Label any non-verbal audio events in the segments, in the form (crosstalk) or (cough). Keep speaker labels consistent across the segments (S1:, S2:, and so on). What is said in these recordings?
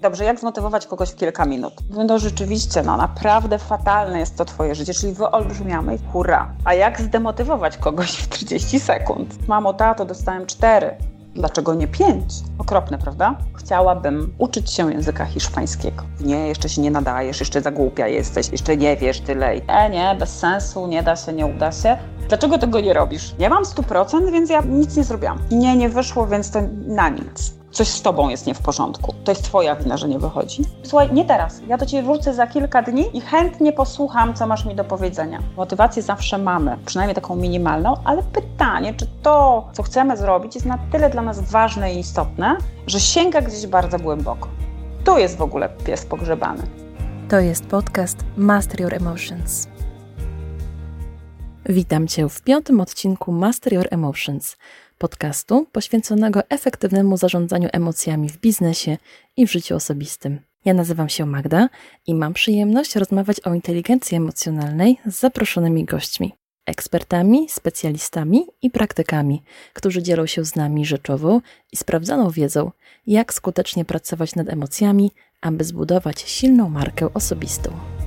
S1: Dobrze, jak zmotywować kogoś w kilka minut? No rzeczywiście, no naprawdę fatalne jest to twoje życie, czyli wyolbrzymiamy hurra. A jak zdemotywować kogoś w 30 sekund? Mamo, tato, dostałem 4. Dlaczego nie 5? Okropne, prawda? Chciałabym uczyć się języka hiszpańskiego. Nie, jeszcze się nie nadajesz, jeszcze za głupia jesteś, jeszcze nie wiesz tyle. E, nie, bez sensu, nie da się, nie uda się. Dlaczego tego nie robisz? Nie mam 100%, więc ja nic nie zrobiłam. Nie, nie wyszło, więc to na nic coś z tobą jest nie w porządku. To jest twoja wina, że nie wychodzi. Słuchaj, nie teraz. Ja do ciebie wrócę za kilka dni i chętnie posłucham, co masz mi do powiedzenia. Motywację zawsze mamy, przynajmniej taką minimalną, ale pytanie, czy to, co chcemy zrobić, jest na tyle dla nas ważne i istotne, że sięga gdzieś bardzo głęboko. Tu jest w ogóle pies pogrzebany.
S2: To jest podcast Master Your Emotions. Witam Cię w piątym odcinku Master Your Emotions – podcastu poświęconego efektywnemu zarządzaniu emocjami w biznesie i w życiu osobistym. Ja nazywam się Magda i mam przyjemność rozmawiać o inteligencji emocjonalnej z zaproszonymi gośćmi, ekspertami, specjalistami i praktykami, którzy dzielą się z nami rzeczową i sprawdzoną wiedzą, jak skutecznie pracować nad emocjami, aby zbudować silną markę osobistą.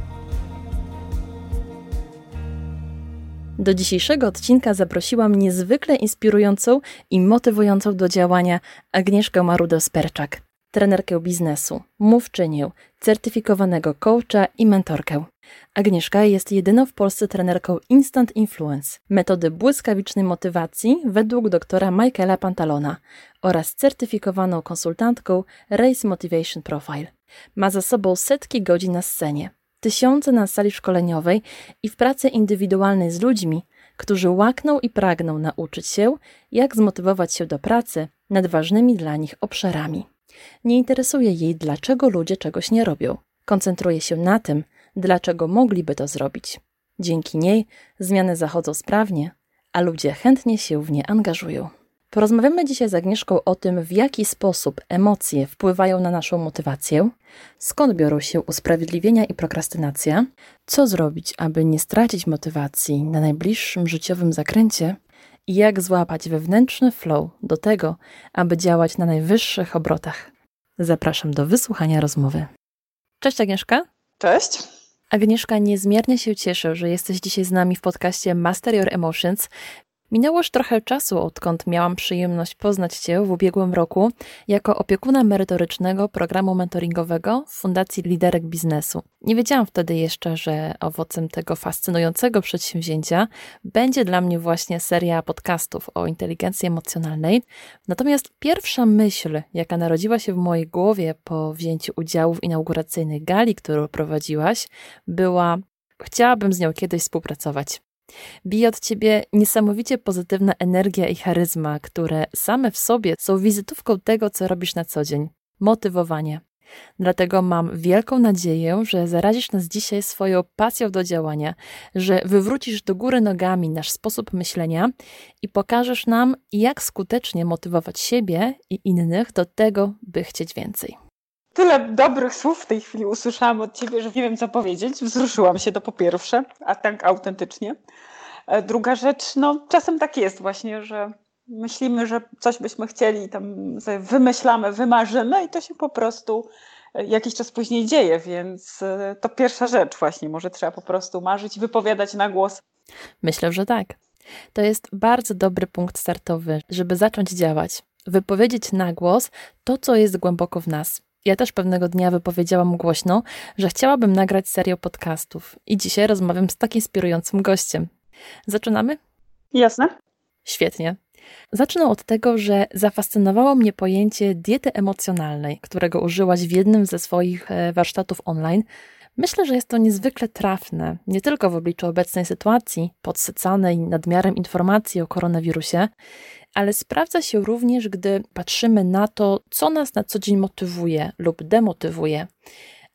S2: Do dzisiejszego odcinka zaprosiłam niezwykle inspirującą i motywującą do działania Agnieszkę Marudę-Sperczak, trenerkę biznesu, mówczynię, certyfikowanego coacha i mentorkę. Agnieszka jest jedyną w Polsce trenerką Instant Influence, metody błyskawicznej motywacji według doktora Michaela Pantalona oraz certyfikowaną konsultantką Race Motivation Profile. Ma za sobą setki godzin na scenie tysiące na sali szkoleniowej i w pracy indywidualnej z ludźmi, którzy łakną i pragną nauczyć się, jak zmotywować się do pracy nad ważnymi dla nich obszarami. Nie interesuje jej, dlaczego ludzie czegoś nie robią. Koncentruje się na tym, dlaczego mogliby to zrobić. Dzięki niej zmiany zachodzą sprawnie, a ludzie chętnie się w nie angażują. Porozmawiamy dzisiaj z Agnieszką o tym, w jaki sposób emocje wpływają na naszą motywację, skąd biorą się usprawiedliwienia i prokrastynacja, co zrobić, aby nie stracić motywacji na najbliższym życiowym zakręcie i jak złapać wewnętrzny flow do tego, aby działać na najwyższych obrotach. Zapraszam do wysłuchania rozmowy. Cześć Agnieszka.
S1: Cześć.
S2: Agnieszka, niezmiernie się cieszę, że jesteś dzisiaj z nami w podcaście Master Your Emotions, Minęło już trochę czasu, odkąd miałam przyjemność poznać Cię w ubiegłym roku jako opiekuna merytorycznego programu mentoringowego w Fundacji Liderek Biznesu. Nie wiedziałam wtedy jeszcze, że owocem tego fascynującego przedsięwzięcia będzie dla mnie właśnie seria podcastów o inteligencji emocjonalnej. Natomiast pierwsza myśl, jaka narodziła się w mojej głowie po wzięciu udziału w inauguracyjnej gali, którą prowadziłaś, była: Chciałabym z nią kiedyś współpracować. Bije od ciebie niesamowicie pozytywna energia i charyzma, które same w sobie są wizytówką tego, co robisz na co dzień motywowanie. Dlatego mam wielką nadzieję, że zarazisz nas dzisiaj swoją pasją do działania, że wywrócisz do góry nogami nasz sposób myślenia i pokażesz nam, jak skutecznie motywować siebie i innych do tego, by chcieć więcej.
S1: Tyle dobrych słów w tej chwili usłyszałam od ciebie, że nie wiem co powiedzieć. Wzruszyłam się to po pierwsze, a tak autentycznie. E, druga rzecz, no czasem tak jest właśnie, że myślimy, że coś byśmy chcieli, tam wymyślamy, wymarzymy i to się po prostu e, jakiś czas później dzieje, więc e, to pierwsza rzecz właśnie, może trzeba po prostu marzyć i wypowiadać na głos.
S2: Myślę, że tak. To jest bardzo dobry punkt startowy, żeby zacząć działać. Wypowiedzieć na głos to, co jest głęboko w nas. Ja też pewnego dnia wypowiedziałam głośno, że chciałabym nagrać serię podcastów i dzisiaj rozmawiam z tak inspirującym gościem. Zaczynamy?
S1: Jasne.
S2: Świetnie. Zacznę od tego, że zafascynowało mnie pojęcie diety emocjonalnej, którego użyłaś w jednym ze swoich e, warsztatów online. Myślę, że jest to niezwykle trafne, nie tylko w obliczu obecnej sytuacji, podsycanej nadmiarem informacji o koronawirusie, ale sprawdza się również, gdy patrzymy na to, co nas na co dzień motywuje lub demotywuje.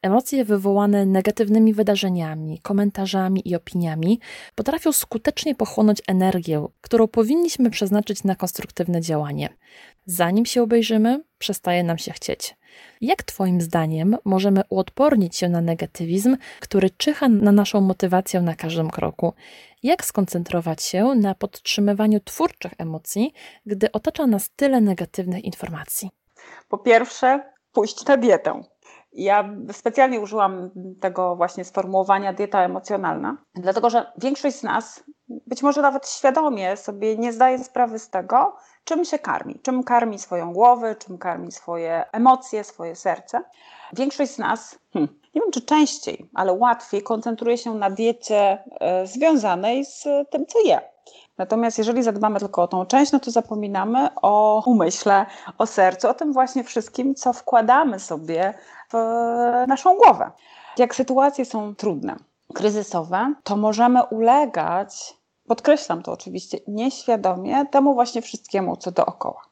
S2: Emocje wywołane negatywnymi wydarzeniami, komentarzami i opiniami potrafią skutecznie pochłonąć energię, którą powinniśmy przeznaczyć na konstruktywne działanie. Zanim się obejrzymy, przestaje nam się chcieć. Jak Twoim zdaniem możemy uodpornić się na negatywizm, który czyha na naszą motywację na każdym kroku? Jak skoncentrować się na podtrzymywaniu twórczych emocji, gdy otacza nas tyle negatywnych informacji?
S1: Po pierwsze, pójść na dietę Ja specjalnie użyłam tego właśnie sformułowania dieta emocjonalna, dlatego że większość z nas, być może nawet świadomie, sobie nie zdaje sprawy z tego, czym się karmi, czym karmi swoją głowę, czym karmi swoje emocje, swoje serce. Większość z nas, hmm, nie wiem czy częściej, ale łatwiej koncentruje się na diecie e, związanej z tym, co je. Natomiast jeżeli zadbamy tylko o tą część, no to zapominamy o umyśle, o sercu, o tym właśnie wszystkim, co wkładamy sobie w naszą głowę. Jak sytuacje są trudne, kryzysowe, to możemy ulegać, podkreślam to oczywiście, nieświadomie temu właśnie wszystkiemu, co dookoła.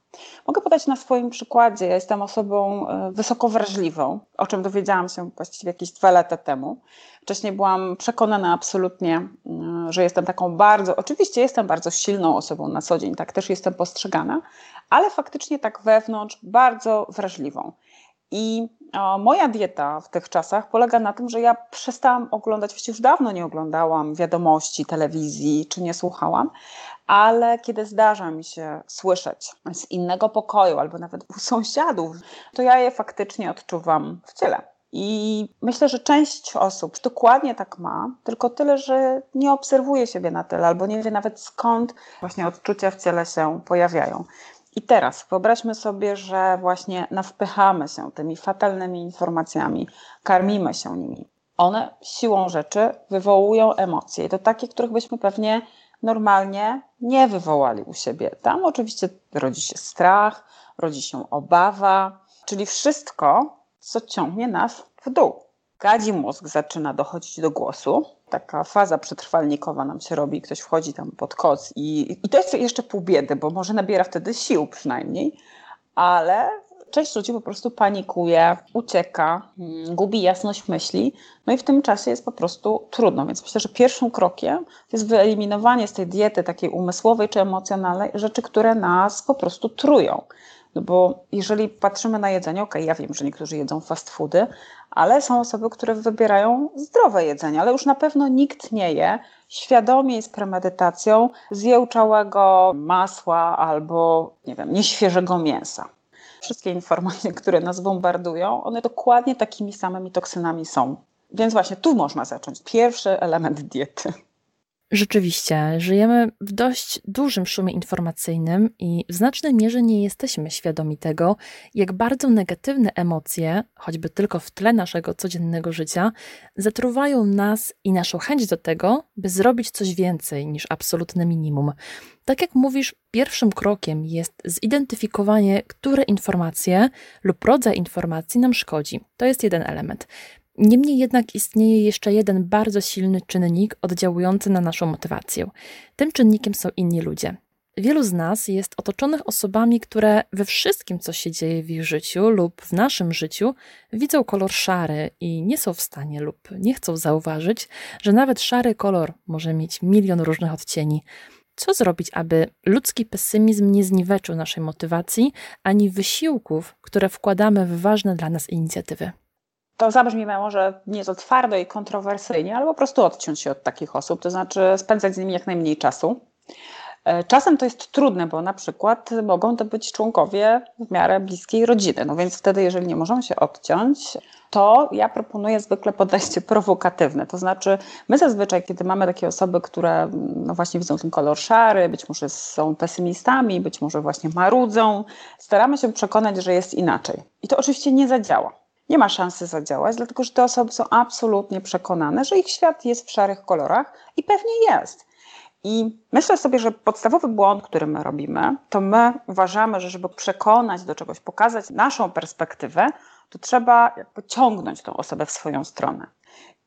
S1: Mogę podać na swoim przykładzie. Ja jestem osobą e, wysoko wrażliwą, o czym dowiedziałam się właściwie jakieś dwa lata temu. Wcześniej byłam przekonana absolutnie, mm, że jestem taką bardzo, oczywiście jestem bardzo silną osobą na co dzień, tak też jestem postrzegana, ale faktycznie tak wewnątrz bardzo wrażliwą. I moja dieta w tych czasach polega na tym, że ja przestałam oglądać, właściwie już dawno nie oglądałam wiadomości, telewizji, czy nie słuchałam, ale kiedy zdarza mi się słyszeć z innego pokoju albo nawet u (laughs) sąsiadów, to ja je faktycznie odczuwam w ciele. I myślę, że część osób dokładnie tak ma, tylko tyle, że nie obserwuje siebie na tyle, albo nie wie nawet skąd właśnie odczucia w ciele się pojawiają. I teraz wyobraźmy sobie, że właśnie nawpychamy się tymi fatalnymi informacjami, karmimy się nimi. One siłą rzeczy wywołują emocje, i to takie, których byśmy pewnie normalnie nie wywołali u siebie. Tam oczywiście rodzi się strach, rodzi się obawa, czyli wszystko, co ciągnie nas w dół. Gadzi mózg zaczyna dochodzić do głosu. Taka faza przetrwalnikowa nam się robi, ktoś wchodzi tam pod koc i, i to jest jeszcze pół biedy, bo może nabiera wtedy sił przynajmniej, ale część ludzi po prostu panikuje, ucieka, mm, gubi jasność myśli, no i w tym czasie jest po prostu trudno. Więc myślę, że pierwszym krokiem jest wyeliminowanie z tej diety takiej umysłowej czy emocjonalnej rzeczy, które nas po prostu trują. No bo jeżeli patrzymy na jedzenie, ok, ja wiem, że niektórzy jedzą fast foody, ale są osoby, które wybierają zdrowe jedzenie, ale już na pewno nikt nie je świadomie i z premedytacją zjełczałego masła albo, nie wiem, nieświeżego mięsa. Wszystkie informacje, które nas bombardują, one dokładnie takimi samymi toksynami są. Więc właśnie tu można zacząć. Pierwszy element diety.
S2: Rzeczywiście, żyjemy w dość dużym szumie informacyjnym i w znacznej mierze nie jesteśmy świadomi tego, jak bardzo negatywne emocje, choćby tylko w tle naszego codziennego życia, zatruwają nas i naszą chęć do tego, by zrobić coś więcej niż absolutne minimum. Tak jak mówisz, pierwszym krokiem jest zidentyfikowanie, które informacje lub rodzaj informacji nam szkodzi. To jest jeden element. Niemniej jednak istnieje jeszcze jeden bardzo silny czynnik oddziałujący na naszą motywację. Tym czynnikiem są inni ludzie. Wielu z nas jest otoczonych osobami, które we wszystkim, co się dzieje w ich życiu lub w naszym życiu, widzą kolor szary i nie są w stanie lub nie chcą zauważyć, że nawet szary kolor może mieć milion różnych odcieni. Co zrobić, aby ludzki pesymizm nie zniweczył naszej motywacji ani wysiłków, które wkładamy w ważne dla nas inicjatywy?
S1: To zabrzmi może nieco twardo i kontrowersyjnie, ale po prostu odciąć się od takich osób, to znaczy spędzać z nimi jak najmniej czasu. E, czasem to jest trudne, bo na przykład mogą to być członkowie w miarę bliskiej rodziny. No więc wtedy, jeżeli nie możemy się odciąć, to ja proponuję zwykle podejście (laughs) prowokatywne. To znaczy, my zazwyczaj, kiedy mamy takie osoby, które no właśnie widzą ten kolor szary, być może są pesymistami, być może właśnie marudzą, staramy się przekonać, że jest inaczej. I to oczywiście nie zadziała nie ma szansy zadziałać, dlatego że te osoby są absolutnie przekonane, że ich świat jest w szarych kolorach i pewnie jest. I myślę sobie, że podstawowy błąd, który my robimy, to my uważamy, że żeby przekonać do czegoś, pokazać naszą perspektywę, to trzeba jakby ciągnąć tą osobę w swoją stronę.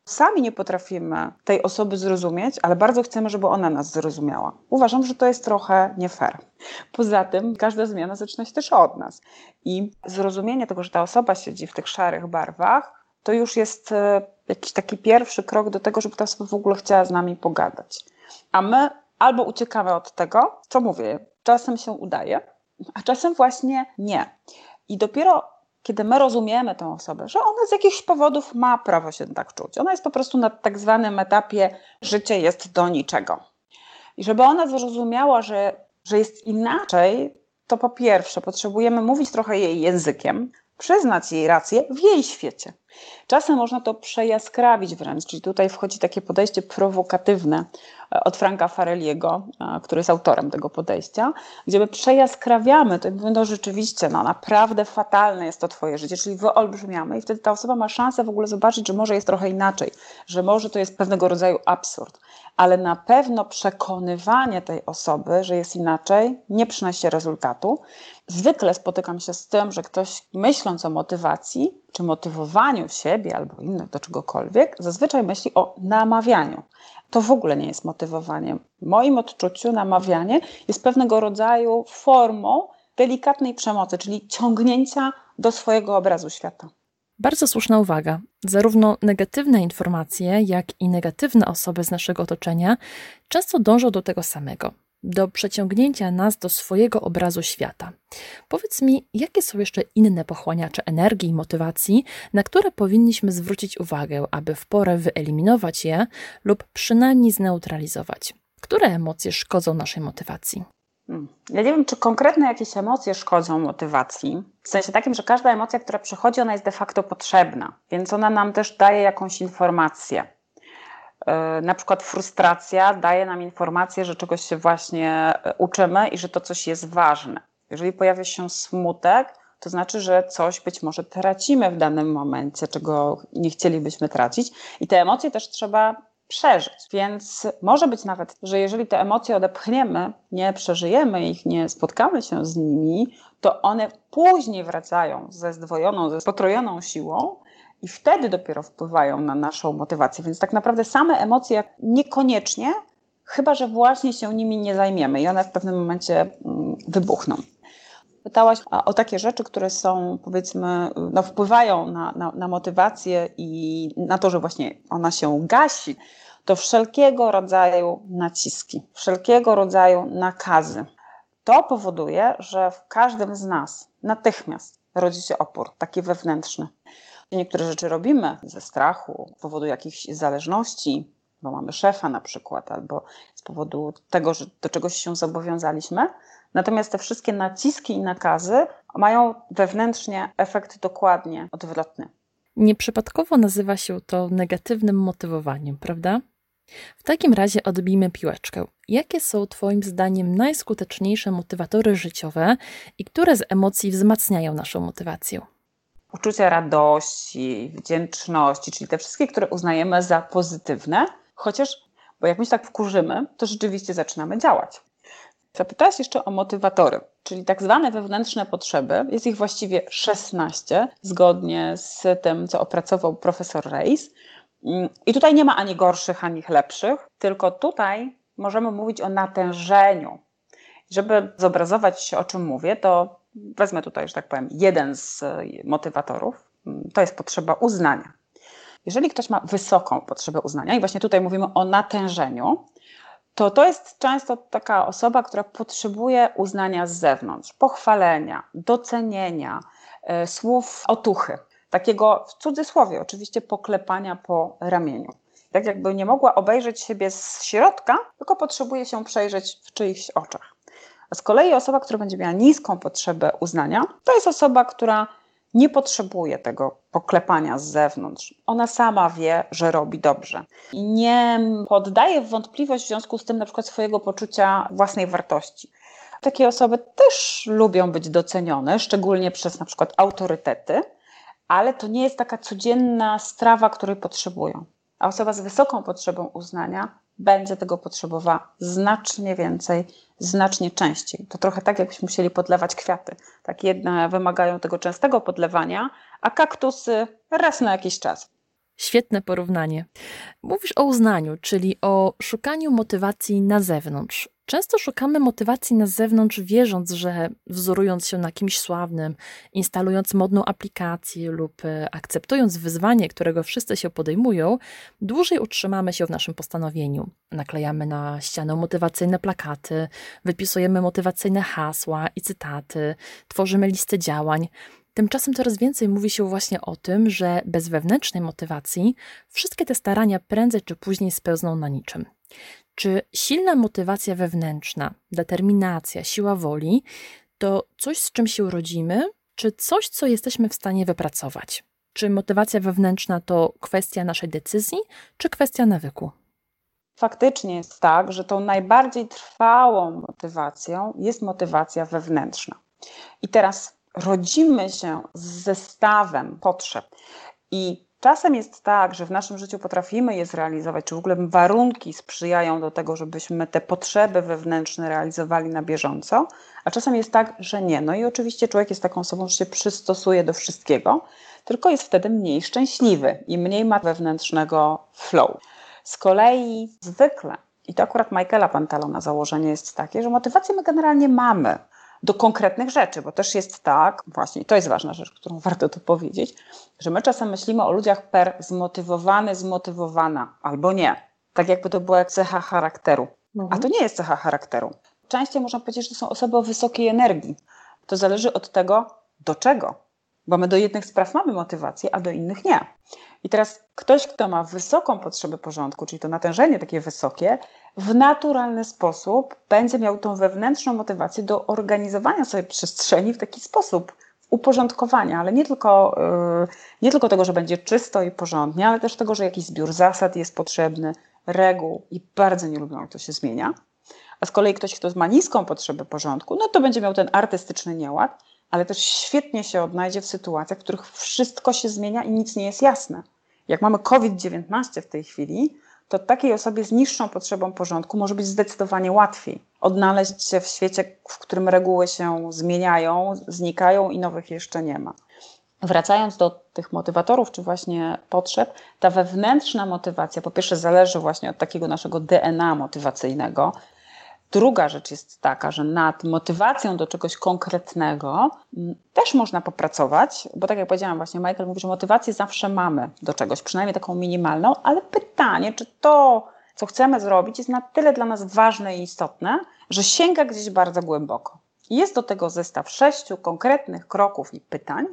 S1: Sami nie potrafimy tej osoby zrozumieć, ale bardzo chcemy, żeby ona nas zrozumiała. Uważam, że to jest trochę nie fair. Poza tym każda zmiana zaczyna się też od nas. I zrozumienie tego, że ta osoba siedzi w tych szarych barwach, to już jest e, jakiś taki pierwszy krok do tego, żeby ta osoba w ogóle chciała z nami pogadać. A my albo uciekamy od tego, co mówię, czasem się udaje, a czasem właśnie nie. I dopiero kiedy my rozumiemy tę osobę, że ona z jakichś powodów ma prawo się tak czuć. Ona jest po prostu na tak zwanym etapie życie jest do niczego. I żeby ona zrozumiała, że, że jest inaczej, to po pierwsze potrzebujemy mówić trochę jej językiem, przyznać jej rację w jej świecie. Czasem można to przejaskrawić wręcz, czyli tutaj wchodzi takie podejście prowokatywne od Franka Fareliego, który jest autorem tego podejścia, gdzie my przejaskrawiamy, to mówimy, no rzeczywiście, no naprawdę fatalne jest to twoje życie, czyli wyolbrzymiamy i wtedy ta osoba ma szansę w ogóle zobaczyć, że może jest trochę inaczej, że może to jest pewnego rodzaju absurd, ale na pewno przekonywanie tej osoby, że jest inaczej, nie przynosi rezultatu. Zwykle spotykam się z tym, że ktoś myśląc o motywacji, czy motywowaniu siebie albo innych do czegokolwiek, zazwyczaj myśli o namawianiu. To w ogóle nie jest motywowaniem. W moim odczuciu namawianie jest pewnego rodzaju formą delikatnej przemocy, czyli ciągnięcia do swojego obrazu świata.
S2: Bardzo słuszna uwaga. Zarówno negatywne informacje, jak i negatywne osoby z naszego otoczenia często dążą do tego samego do przeciągnięcia nas do swojego obrazu świata. Powiedz mi, jakie są jeszcze inne pochłaniacze energii i motywacji, na które powinniśmy zwrócić uwagę, aby w porę wyeliminować je lub przynajmniej zneutralizować? Które emocje szkodzą naszej motywacji?
S1: Hmm. Ja nie wiem, czy konkretne jakieś emocje szkodzą motywacji. W sensie takim, że każda emocja, która przychodzi, ona jest de facto potrzebna, więc ona nam też daje jakąś informację. E, na przykład frustracja daje nam informację, że czegoś się właśnie e, uczymy i że to coś jest ważne. Jeżeli pojawia się smutek, to znaczy, że coś być może tracimy w danym momencie, czego nie chcielibyśmy tracić. I te emocje też trzeba przeżyć. Więc może być nawet, że jeżeli te emocje odepchniemy, nie przeżyjemy ich, nie spotkamy się z nimi, to one później wracają ze zdwojoną, ze potrojoną siłą i wtedy dopiero wpływają na naszą motywację. Więc tak naprawdę same emocje niekoniecznie, chyba że właśnie się nimi nie zajmiemy i one w pewnym momencie mm, wybuchną. Pytałaś o takie rzeczy, które są, powiedzmy, no, wpływają na, na, na motywację i na to, że właśnie ona się gasi. To wszelkiego rodzaju naciski, wszelkiego rodzaju nakazy. To powoduje, że w każdym z nas natychmiast rodzi się opór, taki wewnętrzny. Niektóre rzeczy robimy ze strachu, z powodu jakichś zależności, bo mamy szefa na przykład, albo z powodu tego, że do czegoś się zobowiązaliśmy. Natomiast te wszystkie naciski i nakazy mają wewnętrznie efekt dokładnie odwrotny.
S2: Nieprzypadkowo nazywa się to negatywnym motywowaniem, prawda? W takim razie odbijmy piłeczkę. Jakie są Twoim zdaniem najskuteczniejsze motywatory życiowe i które z emocji wzmacniają naszą motywację?
S1: Uczucia radości, wdzięczności, czyli te wszystkie, które uznajemy za pozytywne, chociaż, bo jak my się tak wkurzymy, to rzeczywiście zaczynamy działać. Zapytałaś jeszcze o motywatory, czyli tak zwane wewnętrzne potrzeby. Jest ich właściwie 16, zgodnie z tym, co opracował profesor Reis. I tutaj nie ma ani gorszych, ani lepszych, tylko tutaj możemy mówić o natężeniu. Żeby zobrazować, o czym mówię, to wezmę tutaj, że tak powiem, jeden z e, motywatorów, mm, to jest potrzeba uznania. Jeżeli ktoś ma wysoką potrzebę uznania, i właśnie tutaj mówimy o natężeniu, to to jest często taka osoba, która potrzebuje uznania z zewnątrz, pochwalenia, docenienia, e, słów otuchy, takiego w cudzysłowie oczywiście poklepania po ramieniu. Tak jakby nie mogła obejrzeć siebie z środka, tylko potrzebuje się przejrzeć w czyichś oczach. A z kolei osoba, która będzie miała niską potrzebę uznania, to jest osoba, która nie potrzebuje tego poklepania z zewnątrz. Ona sama wie, że robi dobrze. I nie poddaje w wątpliwość w związku z tym na przykład swojego poczucia własnej wartości. Takie osoby też lubią być docenione, szczególnie przez na przykład autorytety, ale to nie jest taka codzienna strawa, której potrzebują. A osoba z wysoką potrzebą uznania będzie tego potrzebowała znacznie więcej, znacznie częściej. To trochę tak, jakbyśmy musieli podlewać kwiaty. Tak jedne wymagają tego częstego podlewania, a kaktusy raz na jakiś czas.
S2: Świetne porównanie. Mówisz o uznaniu, czyli o szukaniu motywacji na zewnątrz. Często szukamy motywacji na zewnątrz, wierząc, że wzorując się na kimś sławnym, instalując modną aplikację lub e, akceptując wyzwanie, którego wszyscy się podejmują, dłużej utrzymamy się w naszym postanowieniu. Naklejamy na ścianę motywacyjne plakaty, wypisujemy motywacyjne hasła i cytaty, tworzymy listę działań. Tymczasem coraz więcej mówi się właśnie o tym, że bez wewnętrznej motywacji wszystkie te starania prędzej czy później spełzną na niczym. Czy silna motywacja wewnętrzna, determinacja, siła woli to coś, z czym się urodzimy, czy coś, co jesteśmy w stanie wypracować? Czy motywacja wewnętrzna to kwestia naszej decyzji, czy kwestia nawyku?
S1: Faktycznie jest tak, że tą najbardziej trwałą motywacją jest motywacja wewnętrzna. I teraz rodzimy się z zestawem potrzeb. I czasem jest tak, że w naszym życiu potrafimy je zrealizować, czy w ogóle warunki sprzyjają do tego, żebyśmy te potrzeby wewnętrzne realizowali na bieżąco, a czasem jest tak, że nie. No i oczywiście człowiek jest taką osobą, że się przystosuje do wszystkiego, tylko jest wtedy mniej szczęśliwy i mniej ma wewnętrznego flow. Z kolei zwykle, i to akurat Michaela Pantalona założenie jest takie, że motywację my generalnie mamy do konkretnych rzeczy, bo też jest tak, właśnie to jest ważna rzecz, którą warto tu powiedzieć, że my czasem myślimy o ludziach per zmotywowany, zmotywowana albo nie. Tak jakby to była cecha charakteru. Mhm. A to nie jest cecha charakteru. Częściej można powiedzieć, że to są osoby o wysokiej energii. To zależy od tego, do czego. Bo my do jednych spraw mamy motywację, a do innych nie. I teraz ktoś, kto ma wysoką potrzebę porządku, czyli to natężenie takie wysokie, w naturalny sposób będzie miał tą wewnętrzną motywację do organizowania sobie przestrzeni w taki sposób, uporządkowania, ale nie tylko, yy, nie tylko tego, że będzie czysto i porządnie, ale też tego, że jakiś zbiór zasad jest potrzebny, reguł i bardzo nie lubią, jak to się zmienia. A z kolei ktoś, kto ma niską potrzebę porządku, no to będzie miał ten artystyczny nieład, ale też świetnie się odnajdzie w sytuacjach, w których wszystko się zmienia i nic nie jest jasne. Jak mamy COVID-19 w tej chwili, to takiej osobie z niższą potrzebą porządku może być zdecydowanie łatwiej odnaleźć się w świecie, w którym reguły się zmieniają, znikają i nowych jeszcze nie ma. Wracając do tych motywatorów, czy właśnie potrzeb, ta wewnętrzna motywacja po pierwsze zależy właśnie od takiego naszego DNA motywacyjnego, Druga rzecz jest taka, że nad motywacją do czegoś konkretnego mm, też można popracować, bo tak jak powiedziałam, właśnie Michael mówi, że motywację zawsze mamy do czegoś, przynajmniej taką minimalną, ale pytanie, czy to, co chcemy zrobić, jest na tyle dla nas ważne i istotne, że sięga gdzieś bardzo głęboko. Jest do tego zestaw sześciu konkretnych kroków i pytań,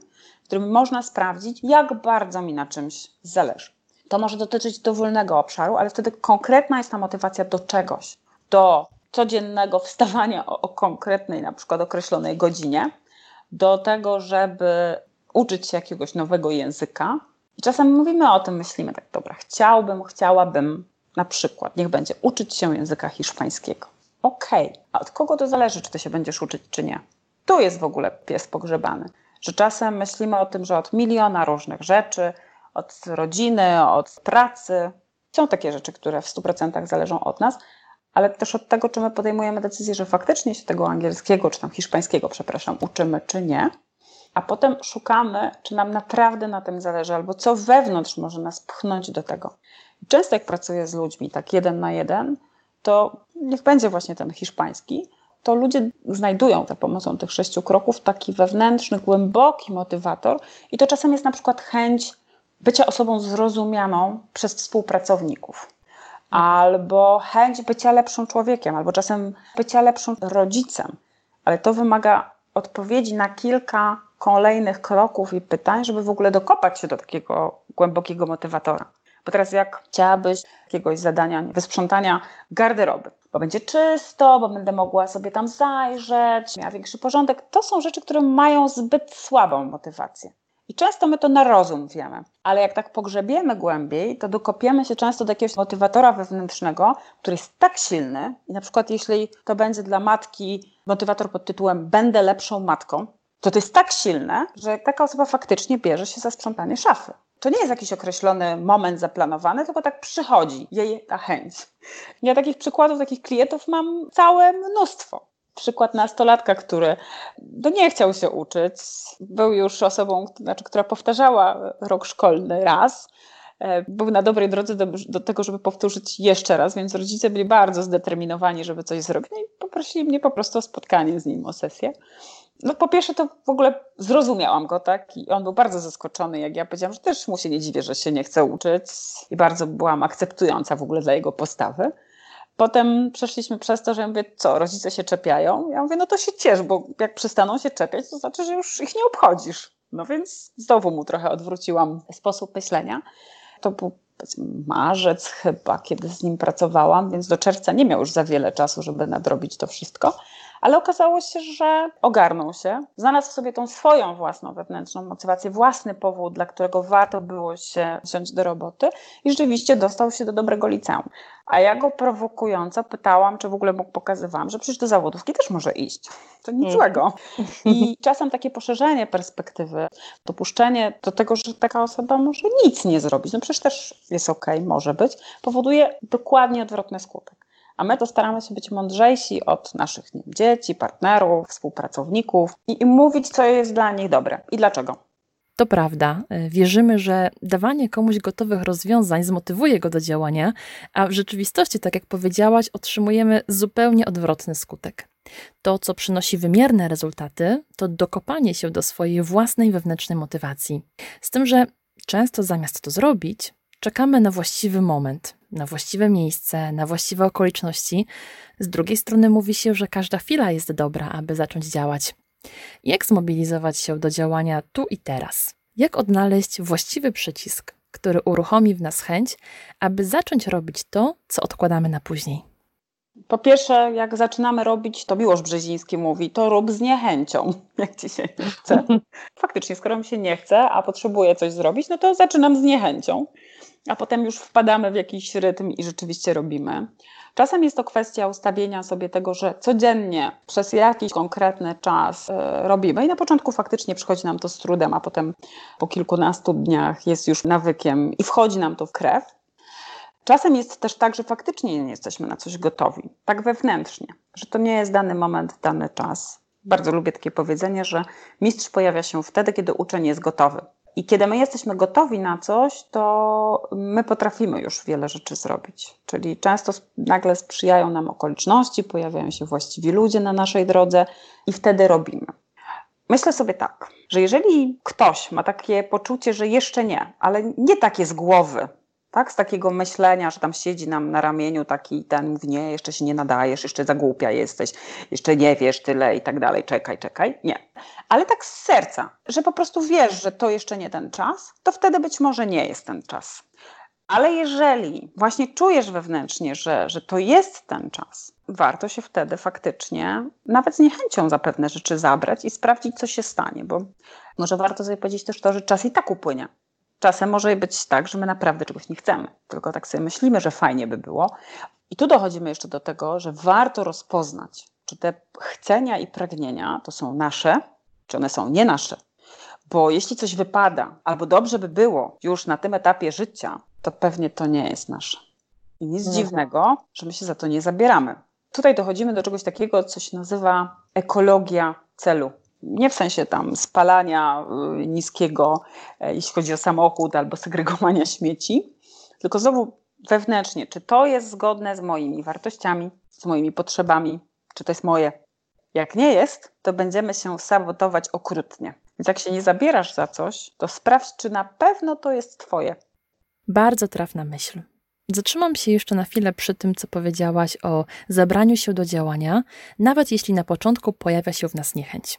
S1: w którym można sprawdzić, jak bardzo mi na czymś zależy. To może dotyczyć dowolnego obszaru, ale wtedy konkretna jest ta motywacja do czegoś, do codziennego wstawania o, o konkretnej, na przykład określonej godzinie, do tego, żeby uczyć się jakiegoś nowego języka. I czasem mówimy o tym, myślimy tak, dobra, chciałbym, chciałabym na przykład, niech będzie, uczyć się języka hiszpańskiego. Okej, okay. a od kogo to zależy, czy ty się będziesz uczyć, czy nie? Tu jest w ogóle pies pogrzebany, że czasem myślimy o tym, że od miliona różnych rzeczy, od rodziny, od pracy, są takie rzeczy, które w 100% zależą od nas, ale też od tego, czy my podejmujemy decyzję, że faktycznie się tego angielskiego, czy tam hiszpańskiego, przepraszam, uczymy, czy nie. A potem szukamy, czy nam naprawdę na tym zależy, albo co wewnątrz może nas pchnąć do tego. Często jak pracuję z ludźmi, tak jeden na jeden, to niech będzie właśnie ten hiszpański, to ludzie znajdują za pomocą tych sześciu kroków taki wewnętrzny, głęboki motywator, i to czasem jest na przykład chęć bycia osobą zrozumianą przez współpracowników albo chęć bycia lepszym człowiekiem, albo czasem bycia lepszym rodzicem. Ale to wymaga odpowiedzi na kilka kolejnych kroków i pytań, żeby w ogóle dokopać się do takiego głębokiego motywatora. Bo teraz jak chciałabyś jakiegoś zadania wysprzątania garderoby, bo będzie czysto, bo będę mogła sobie tam zajrzeć, miała większy porządek, to są rzeczy, które mają zbyt słabą motywację. I często my to na rozum wiemy, ale jak tak pogrzebiemy głębiej, to dokopiemy się często do jakiegoś motywatora wewnętrznego, który jest tak silny, i na przykład jeśli to będzie dla matki motywator pod tytułem Będę lepszą matką, to to jest tak silne, że taka osoba faktycznie bierze się za sprzątanie szafy. To nie jest jakiś określony moment zaplanowany, tylko tak przychodzi jej ta chęć. Ja takich przykładów, takich klientów mam całe mnóstwo przykład nastolatka, który no nie chciał się uczyć. Był już osobą, znaczy, która powtarzała rok szkolny raz. E, był na dobrej drodze do, do, tego, żeby powtórzyć jeszcze raz, więc rodzice byli bardzo zdeterminowani, żeby coś zrobić. No i poprosili mnie po prostu o spotkanie z nim, o sesję. No po pierwsze to w ogóle zrozumiałam go, tak? I on był bardzo zaskoczony, jak ja powiedziałam, że też mu się nie dziwię, że się nie chce uczyć i bardzo byłam akceptująca w ogóle dla jego postawy. Potem przeszliśmy przez to, że ja mówię, co, rodzice się czepiają? Ja mówię, no to się ciesz, bo jak przestaną się czepiać, to znaczy, że już ich nie obchodzisz. No więc znowu mu trochę odwróciłam sposób myślenia. To był marzec chyba, kiedy z nim pracowałam, więc do czerwca nie miał już za wiele czasu, żeby nadrobić to wszystko. Ale okazało się, że ogarnął się, znalazł w sobie tą swoją własną wewnętrzną motywację, własny powód, dla którego warto było się wziąć do roboty i rzeczywiście dostał się do dobrego liceum. A ja go prowokująco pytałam, czy w ogóle mógł pokazywałam, że przecież do zawodówki też może iść. To nic mm. złego. (laughs) I czasem takie poszerzenie perspektywy, dopuszczenie do tego, że taka osoba może nic nie zrobić, no przecież też jest okej, okay, może być, powoduje dokładnie odwrotny skutek. A my to staramy się być mądrzejsi od naszych nie, dzieci, partnerów, współpracowników i, i mówić, co jest dla nich dobre i dlaczego.
S2: To prawda. Wierzymy, że dawanie komuś gotowych rozwiązań zmotywuje go do działania, a w rzeczywistości, tak jak powiedziałaś, otrzymujemy zupełnie odwrotny skutek. To, co przynosi wymierne rezultaty, to dokopanie się do swojej własnej wewnętrznej motywacji. Z tym, że często zamiast to zrobić, czekamy na właściwy moment, na właściwe miejsce, na właściwe okoliczności. Z drugiej strony mówi się, że każda chwila jest dobra, aby zacząć działać. Jak zmobilizować się do działania tu i teraz? Jak odnaleźć właściwy przycisk, który uruchomi w nas chęć, aby zacząć robić to, co odkładamy na później?
S1: Po pierwsze, jak zaczynamy robić, to Miłosz Brzeziński mówi, to rób z niechęcią, (laughs) jak ci się nie chce. (laughs) Faktycznie, skoro mi się nie chce, a potrzebuję coś zrobić, no to zaczynam z niechęcią, a potem już wpadamy w jakiś rytm i rzeczywiście robimy. Czasem jest to kwestia ustawienia sobie tego, że codziennie przez jakiś konkretny czas e, robimy i na początku faktycznie przychodzi nam to z trudem, a potem po kilkunastu dniach jest już nawykiem i wchodzi nam to w krew. Czasem jest też tak, że faktycznie nie jesteśmy na coś gotowi, tak wewnętrznie, że to nie jest dany moment, dany czas. Bardzo lubię takie powiedzenie, że mistrz pojawia się wtedy, kiedy uczeń jest gotowy. I kiedy my jesteśmy gotowi na coś, to my potrafimy już wiele rzeczy zrobić. Czyli często nagle sprzyjają nam okoliczności, pojawiają się właściwi ludzie na naszej drodze i wtedy robimy. Myślę sobie tak, że jeżeli ktoś ma takie poczucie, że jeszcze nie, ale nie takie z głowy, tak? Z takiego myślenia, że tam siedzi nam na ramieniu taki ten mówi, nie, jeszcze się nie nadajesz, jeszcze za głupia jesteś, jeszcze nie wiesz tyle i tak dalej, czekaj, czekaj. Nie. Ale tak z serca, że po prostu wiesz, że to jeszcze nie ten czas, to wtedy być może nie jest ten czas. Ale jeżeli właśnie czujesz wewnętrznie, że, że to jest ten czas, warto się wtedy faktycznie nawet z niechęcią za pewne rzeczy zabrać i sprawdzić, co się stanie, bo może warto sobie powiedzieć też to, że czas i tak upłynie. Czasem może być tak, że my naprawdę czegoś nie chcemy, tylko tak sobie myślimy, że fajnie by było. I tu dochodzimy jeszcze do tego, że warto rozpoznać, czy te chcenia i pragnienia to są nasze, czy one są nie nasze. Bo jeśli coś wypada, albo dobrze by było już na tym etapie życia, to pewnie to nie jest nasze. I nic mhm. dziwnego, że my się za to nie zabieramy. Tutaj dochodzimy do czegoś takiego, co się nazywa ekologia celu nie w sensie tam spalania y, niskiego, e, jeśli chodzi o samochód albo segregowania śmieci, tylko znowu wewnętrznie, czy to jest zgodne z moimi wartościami, z moimi potrzebami, czy to jest moje. Jak nie jest, to będziemy się sabotować okrutnie. Więc jak się nie zabierasz za coś, to sprawdź, czy na pewno to jest Twoje.
S2: Bardzo trafna myśl. Zatrzymam się jeszcze na chwilę przy tym, co powiedziałaś o zabraniu się do działania, nawet jeśli na początku pojawia się w nas niechęć.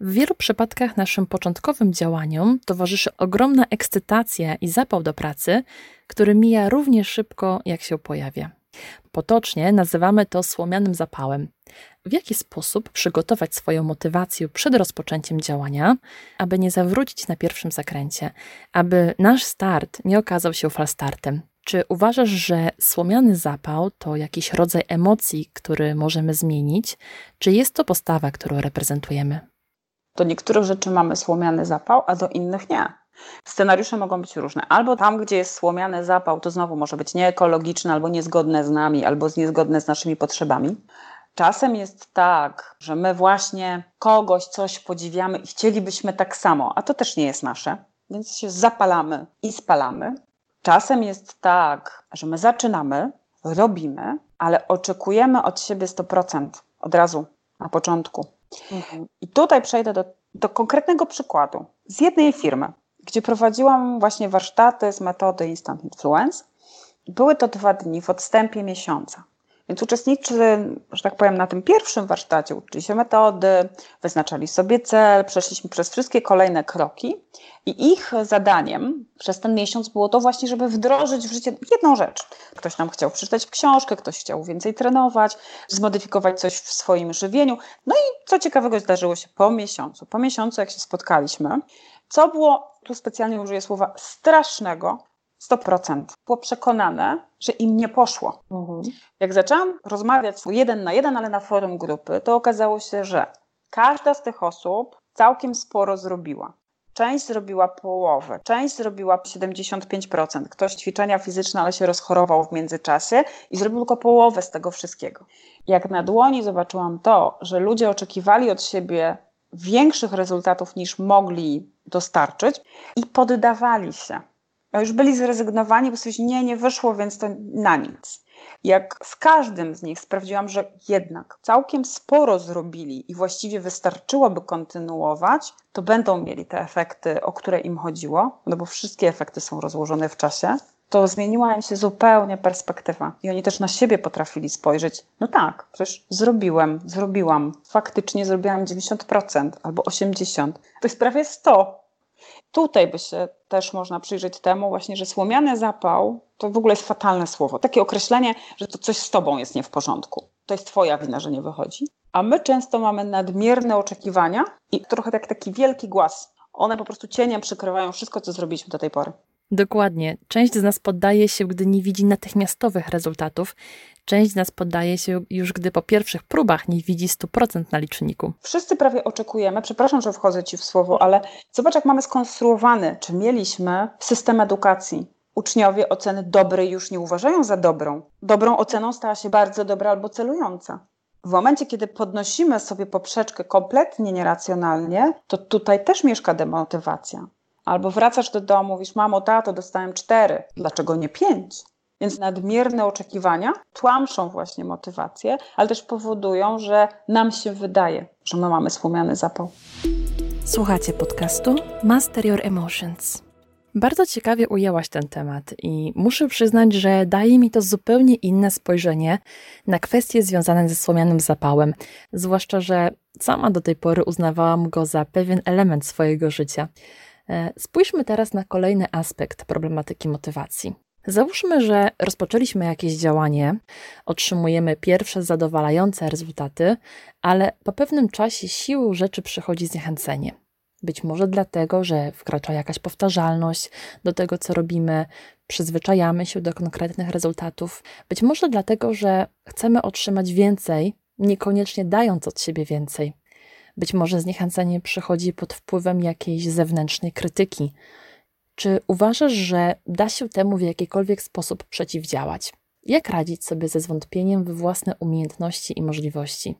S2: W wielu przypadkach naszym początkowym działaniom towarzyszy ogromna ekscytacja i zapał do pracy, który mija równie szybko, jak się pojawia. Potocznie nazywamy to słomianym zapałem. W jaki sposób przygotować swoją motywację przed rozpoczęciem działania, aby nie zawrócić na pierwszym zakręcie, aby nasz start nie okazał się falstartem? Czy uważasz, że słomiany zapał to jakiś rodzaj emocji, który możemy zmienić? Czy jest to postawa, którą reprezentujemy?
S1: Do niektórych rzeczy mamy słomiany zapał, a do innych nie. Scenariusze mogą być różne. Albo tam, gdzie jest słomiany zapał, to znowu może być nieekologiczne, albo niezgodne z nami, albo niezgodne z naszymi potrzebami. Czasem jest tak, że my właśnie kogoś coś podziwiamy i chcielibyśmy tak samo, a to też nie jest nasze, więc się zapalamy i spalamy. Czasem jest tak, że my zaczynamy, robimy, ale oczekujemy od siebie 100% od razu na początku. Mhm. I tutaj przejdę do, do konkretnego przykładu z jednej firmy, gdzie prowadziłam właśnie warsztaty z metody Instant Influence. Były to dwa dni w odstępie miesiąca. Więc uczestnicy, że tak powiem, na tym pierwszym warsztacie uczyli się metody, wyznaczali sobie cel, przeszliśmy przez wszystkie kolejne kroki i ich zadaniem przez ten miesiąc było to właśnie, żeby wdrożyć w życie jedną rzecz. Ktoś nam chciał przeczytać książkę, ktoś chciał więcej trenować, zmodyfikować coś w swoim żywieniu. No i co ciekawego zdarzyło się po miesiącu. Po miesiącu, jak się spotkaliśmy, co było, tu specjalnie użyję słowa strasznego, 100%. Było przekonane, że im nie poszło. Mhm. Jak zaczęłam rozmawiać jeden na jeden, ale na forum grupy, to okazało się, że każda z tych osób całkiem sporo zrobiła. Część zrobiła połowę, część zrobiła 75%. Ktoś ćwiczenia fizyczne, ale się rozchorował w międzyczasie i zrobił tylko połowę z tego wszystkiego. Jak na dłoni zobaczyłam to, że ludzie oczekiwali od siebie większych rezultatów niż mogli dostarczyć i poddawali się już byli zrezygnowani, bo sobie nie, nie wyszło, więc to na nic. Jak z każdym z nich sprawdziłam, że jednak całkiem sporo zrobili i właściwie wystarczyłoby kontynuować, to będą mieli te efekty, o które im chodziło, no bo wszystkie efekty są rozłożone w czasie, to zmieniła im się zupełnie perspektywa. I oni też na siebie potrafili spojrzeć. No tak, przecież zrobiłem, zrobiłam. Faktycznie zrobiłam 90% albo 80%. To jest prawie 100 Tutaj by się też można przyjrzeć temu właśnie, że słomiany zapał to w ogóle jest fatalne słowo. Takie określenie, że to coś z tobą jest nie w porządku. To jest twoja wina, że nie wychodzi. A my często mamy nadmierne oczekiwania i trochę tak taki wielki głaz. One po prostu cieniem przykrywają wszystko, co zrobiliśmy do tej pory.
S2: Dokładnie. Część z nas poddaje się, gdy nie widzi natychmiastowych rezultatów. Część z nas poddaje się już, gdy po pierwszych próbach nie widzi 100% na liczniku.
S1: Wszyscy prawie oczekujemy, przepraszam, że wchodzę Ci w słowo, ale zobacz, jak mamy skonstruowany, czy mieliśmy system edukacji. Uczniowie oceny dobrej już nie uważają za dobrą. Dobrą oceną stała się bardzo dobra albo celująca. W momencie, kiedy podnosimy sobie poprzeczkę kompletnie nieracjonalnie, to tutaj też mieszka demotywacja. Albo wracasz do domu, mówisz, mamo, tato, dostałem cztery, dlaczego nie pięć? Więc nadmierne oczekiwania tłamszą właśnie motywację, ale też powodują, że nam się wydaje, że my mamy słomiany zapał.
S2: Słuchacie podcastu Master Your Emotions. Bardzo ciekawie ujęłaś ten temat i muszę przyznać, że daje mi to zupełnie inne spojrzenie na kwestie związane ze słomianym zapałem, zwłaszcza, że sama do tej pory uznawałam go za pewien element swojego życia. E, spójrzmy teraz na kolejny aspekt problematyki motywacji. Załóżmy, że rozpoczęliśmy jakieś działanie, otrzymujemy pierwsze zadowalające rezultaty, ale po pewnym czasie siłą rzeczy przychodzi zniechęcenie. Być może dlatego, że wkracza jakaś powtarzalność do tego, co robimy, przyzwyczajamy się do konkretnych rezultatów. Być może dlatego, że chcemy otrzymać więcej, niekoniecznie dając od siebie więcej. Być może zniechęcenie przychodzi pod wpływem jakiejś zewnętrznej krytyki. Czy uważasz, że da się temu w jakikolwiek sposób przeciwdziałać? Jak radzić sobie ze zwątpieniem we własne umiejętności i możliwości?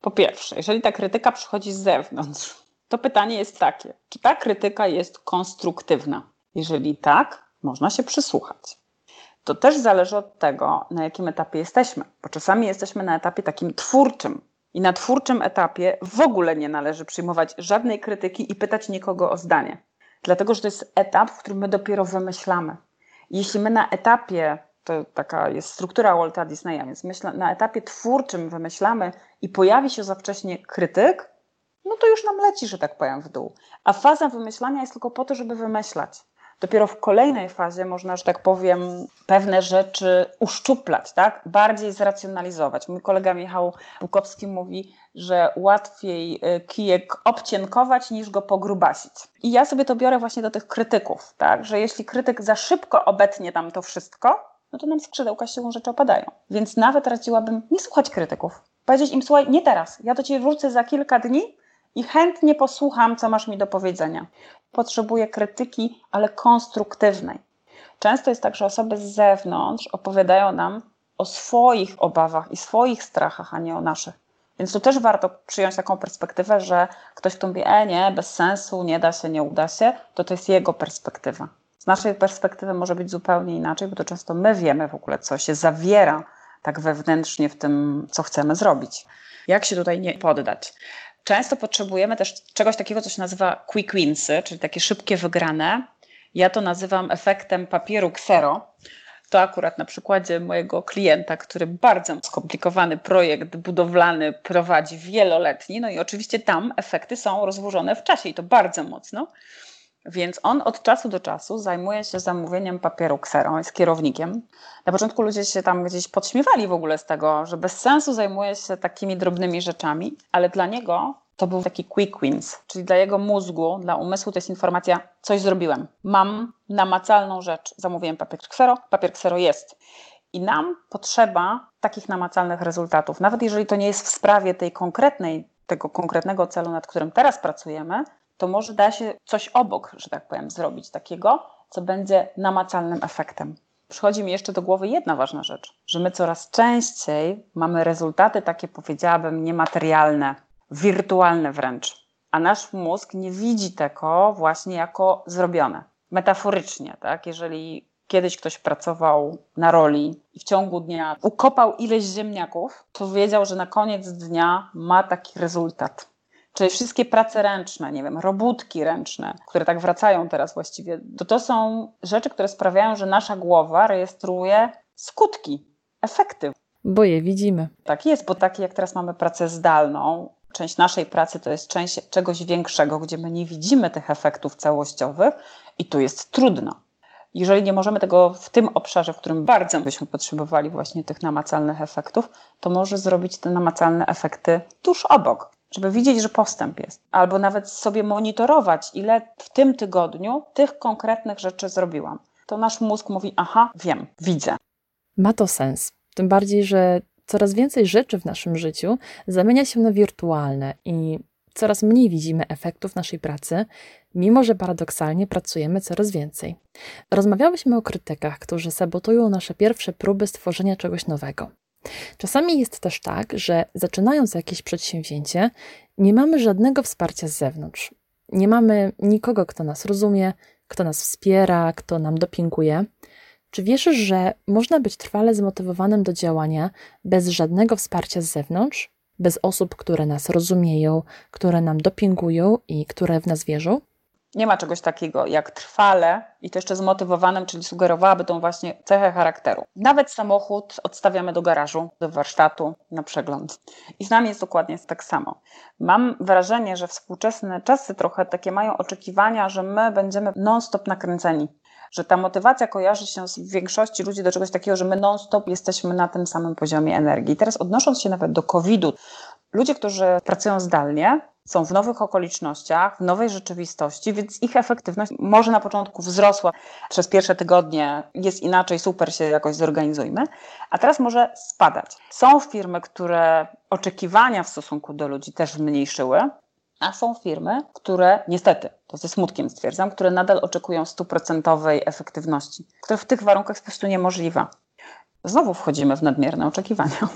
S1: Po pierwsze, jeżeli ta krytyka przychodzi z zewnątrz, to pytanie jest takie: czy ta krytyka jest konstruktywna? Jeżeli tak, można się przysłuchać. To też zależy od tego, na jakim etapie jesteśmy, bo czasami jesteśmy na etapie takim twórczym, i na twórczym etapie w ogóle nie należy przyjmować żadnej krytyki i pytać nikogo o zdanie. Dlatego, że to jest etap, w którym my dopiero wymyślamy. Jeśli my na etapie, to taka jest struktura Walta Disneya, więc myślę, na etapie twórczym wymyślamy i pojawi się za wcześnie krytyk, no to już nam leci, że tak powiem, w dół. A faza wymyślania jest tylko po to, żeby wymyślać. Dopiero w kolejnej fazie można, że tak powiem, pewne rzeczy uszczuplać, tak? bardziej zracjonalizować. Mój kolega Michał Bukowski mówi, że łatwiej y, kijek obcienkować niż go pogrubasić. I ja sobie to biorę właśnie do tych krytyków, tak? że jeśli krytyk za szybko obetnie tam to wszystko, no to nam skrzydełka siłą rzeczy opadają. Więc nawet radziłabym nie słuchać krytyków. Powiedzieć im, słuchaj, nie teraz, ja do ciebie wrócę za kilka dni, i chętnie posłucham, co masz mi do powiedzenia. Potrzebuję krytyki, ale konstruktywnej. Często jest tak, że osoby z zewnątrz opowiadają nam o swoich obawach i swoich strachach, a nie o naszych. Więc tu też warto przyjąć taką perspektywę, że ktoś, kto mówi, e nie, bez sensu, nie da się, nie uda się, to to jest jego perspektywa. Z naszej perspektywy może być zupełnie inaczej, bo to często my wiemy w ogóle, co się zawiera tak wewnętrznie w tym, co chcemy zrobić. Jak się tutaj nie poddać? Często potrzebujemy też czegoś takiego, co się nazywa quick winsy, czyli takie szybkie wygrane. Ja to nazywam efektem papieru ksero. To akurat na przykładzie mojego klienta, który bardzo skomplikowany projekt budowlany prowadzi wieloletni, no i oczywiście tam efekty są rozłożone w czasie i to bardzo mocno. Więc on od czasu do czasu zajmuje się zamówieniem papieru kserą, jest kierownikiem. Na początku ludzie się tam gdzieś podśmiewali w ogóle z tego, że bez sensu zajmuje się takimi drobnymi rzeczami, ale dla niego to był taki quick wins, czyli dla jego mózgu, dla umysłu to jest informacja, coś zrobiłem. Mam namacalną rzecz, zamówiłem papier ksero, papier ksero jest. I nam potrzeba takich namacalnych rezultatów. Nawet jeżeli to nie jest w sprawie tej konkretnej, tego konkretnego celu, nad którym teraz pracujemy, to może da się coś obok, że tak powiem, zrobić takiego, co będzie namacalnym efektem. Przychodzi mi jeszcze do głowy jedna ważna rzecz, że my coraz częściej mamy rezultaty takie, powiedziałabym, niematerialne, wirtualne wręcz, a nasz mózg nie widzi tego właśnie jako zrobione. Metaforycznie, tak? Jeżeli kiedyś ktoś pracował na roli i w ciągu dnia ukopał ileś ziemniaków, to wiedział, że na koniec dnia ma taki rezultat. Czyli wszystkie prace ręczne, nie wiem, robótki ręczne, które tak wracają teraz właściwie, to to są rzeczy, które sprawiają, że nasza głowa rejestruje skutki, efekty.
S2: Bo je widzimy.
S1: Tak jest, bo tak jak teraz mamy pracę zdalną, część naszej pracy to jest część czegoś większego, gdzie my nie widzimy tych efektów całościowych i tu jest trudno. Jeżeli nie możemy tego w tym obszarze, w którym bardzo byśmy potrzebowali właśnie tych namacalnych efektów, to może zrobić te namacalne efekty tuż obok, żeby widzieć, że postęp jest. Albo nawet sobie monitorować, ile w tym tygodniu tych konkretnych rzeczy zrobiłam. To nasz mózg mówi: Aha, wiem, widzę.
S2: Ma to sens. Tym bardziej, że coraz więcej rzeczy w naszym życiu zamienia się na wirtualne i coraz mniej widzimy efektów naszej pracy, mimo że paradoksalnie pracujemy coraz więcej. Rozmawiałyśmy o krytykach, którzy sabotują nasze pierwsze próby stworzenia czegoś nowego. Czasami jest też tak, że zaczynając jakieś przedsięwzięcie, nie mamy żadnego wsparcia z zewnątrz. Nie mamy nikogo, kto nas rozumie, kto nas wspiera, kto nam dopinguje. Czy wierzysz, że można być trwale zmotywowanym do działania bez żadnego wsparcia z zewnątrz, bez osób, które nas rozumieją, które nam dopingują i które w nas wierzą?
S1: Nie ma czegoś takiego jak trwale i to jeszcze zmotywowanym, czyli sugerowałaby tą właśnie cechę charakteru. Nawet samochód odstawiamy do garażu, do warsztatu na przegląd. I z nami jest dokładnie tak samo. Mam wrażenie, że współczesne czasy trochę takie mają oczekiwania, że my będziemy non-stop nakręceni że ta motywacja kojarzy się z większości ludzi do czegoś takiego, że my non-stop jesteśmy na tym samym poziomie energii. teraz odnosząc się nawet do COVID-u, ludzie, którzy pracują zdalnie, są w nowych okolicznościach, w nowej rzeczywistości, więc ich efektywność może na początku wzrosła przez pierwsze tygodnie, jest inaczej, super się jakoś zorganizujmy, a teraz może spadać. Są firmy, które oczekiwania w stosunku do ludzi też zmniejszyły, a są firmy, które niestety, to ze smutkiem stwierdzam, które nadal oczekują stuprocentowej efektywności, która w tych warunkach jest po prostu niemożliwa. Znowu wchodzimy w nadmierne oczekiwania.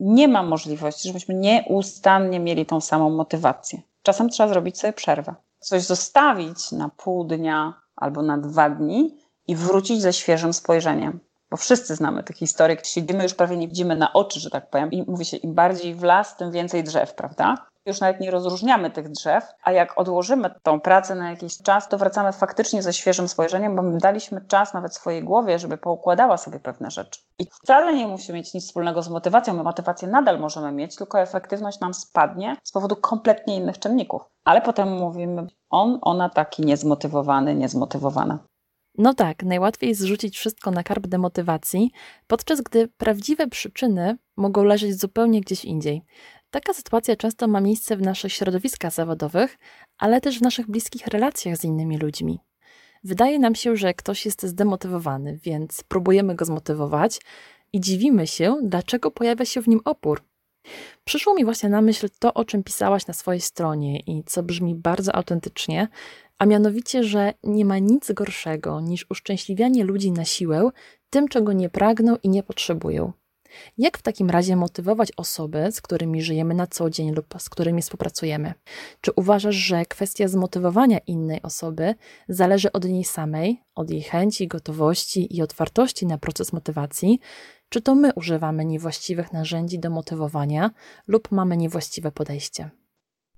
S1: Nie ma możliwości, żebyśmy nieustannie mieli tą samą motywację. Czasem trzeba zrobić sobie przerwę. Coś zostawić na pół dnia albo na dwa dni i wrócić ze świeżym spojrzeniem. Bo wszyscy znamy te historie, siedzimy już prawie nie widzimy na oczy, że tak powiem, i mówi się, im bardziej w las, tym więcej drzew, prawda? Już nawet nie rozróżniamy tych drzew, a jak odłożymy tą pracę na jakiś czas, to wracamy faktycznie ze świeżym spojrzeniem, bo my daliśmy czas nawet swojej głowie, żeby poukładała sobie pewne rzeczy. I wcale nie musi mieć nic wspólnego z motywacją, my motywację nadal możemy mieć, tylko efektywność nam spadnie z powodu kompletnie innych czynników. Ale potem mówimy, on, ona taki niezmotywowany, niezmotywowana.
S2: No tak, najłatwiej zrzucić wszystko na karb demotywacji, podczas gdy prawdziwe przyczyny mogą leżeć zupełnie gdzieś indziej. Taka sytuacja często ma miejsce w naszych środowiskach zawodowych, ale też w naszych bliskich relacjach z innymi ludźmi. Wydaje nam się, że ktoś jest zdemotywowany, więc próbujemy go zmotywować i dziwimy się, dlaczego pojawia się w nim opór. Przyszło mi właśnie na myśl to, o czym pisałaś na swojej stronie i co brzmi bardzo autentycznie, a mianowicie, że nie ma nic gorszego niż uszczęśliwianie ludzi na siłę tym, czego nie pragną i nie potrzebują. Jak w takim razie motywować osoby, z którymi żyjemy na co dzień lub z którymi współpracujemy? Czy uważasz, że kwestia zmotywowania innej osoby zależy od niej samej, od jej chęci, gotowości i otwartości na proces motywacji? Czy to my używamy niewłaściwych narzędzi do motywowania lub mamy niewłaściwe podejście?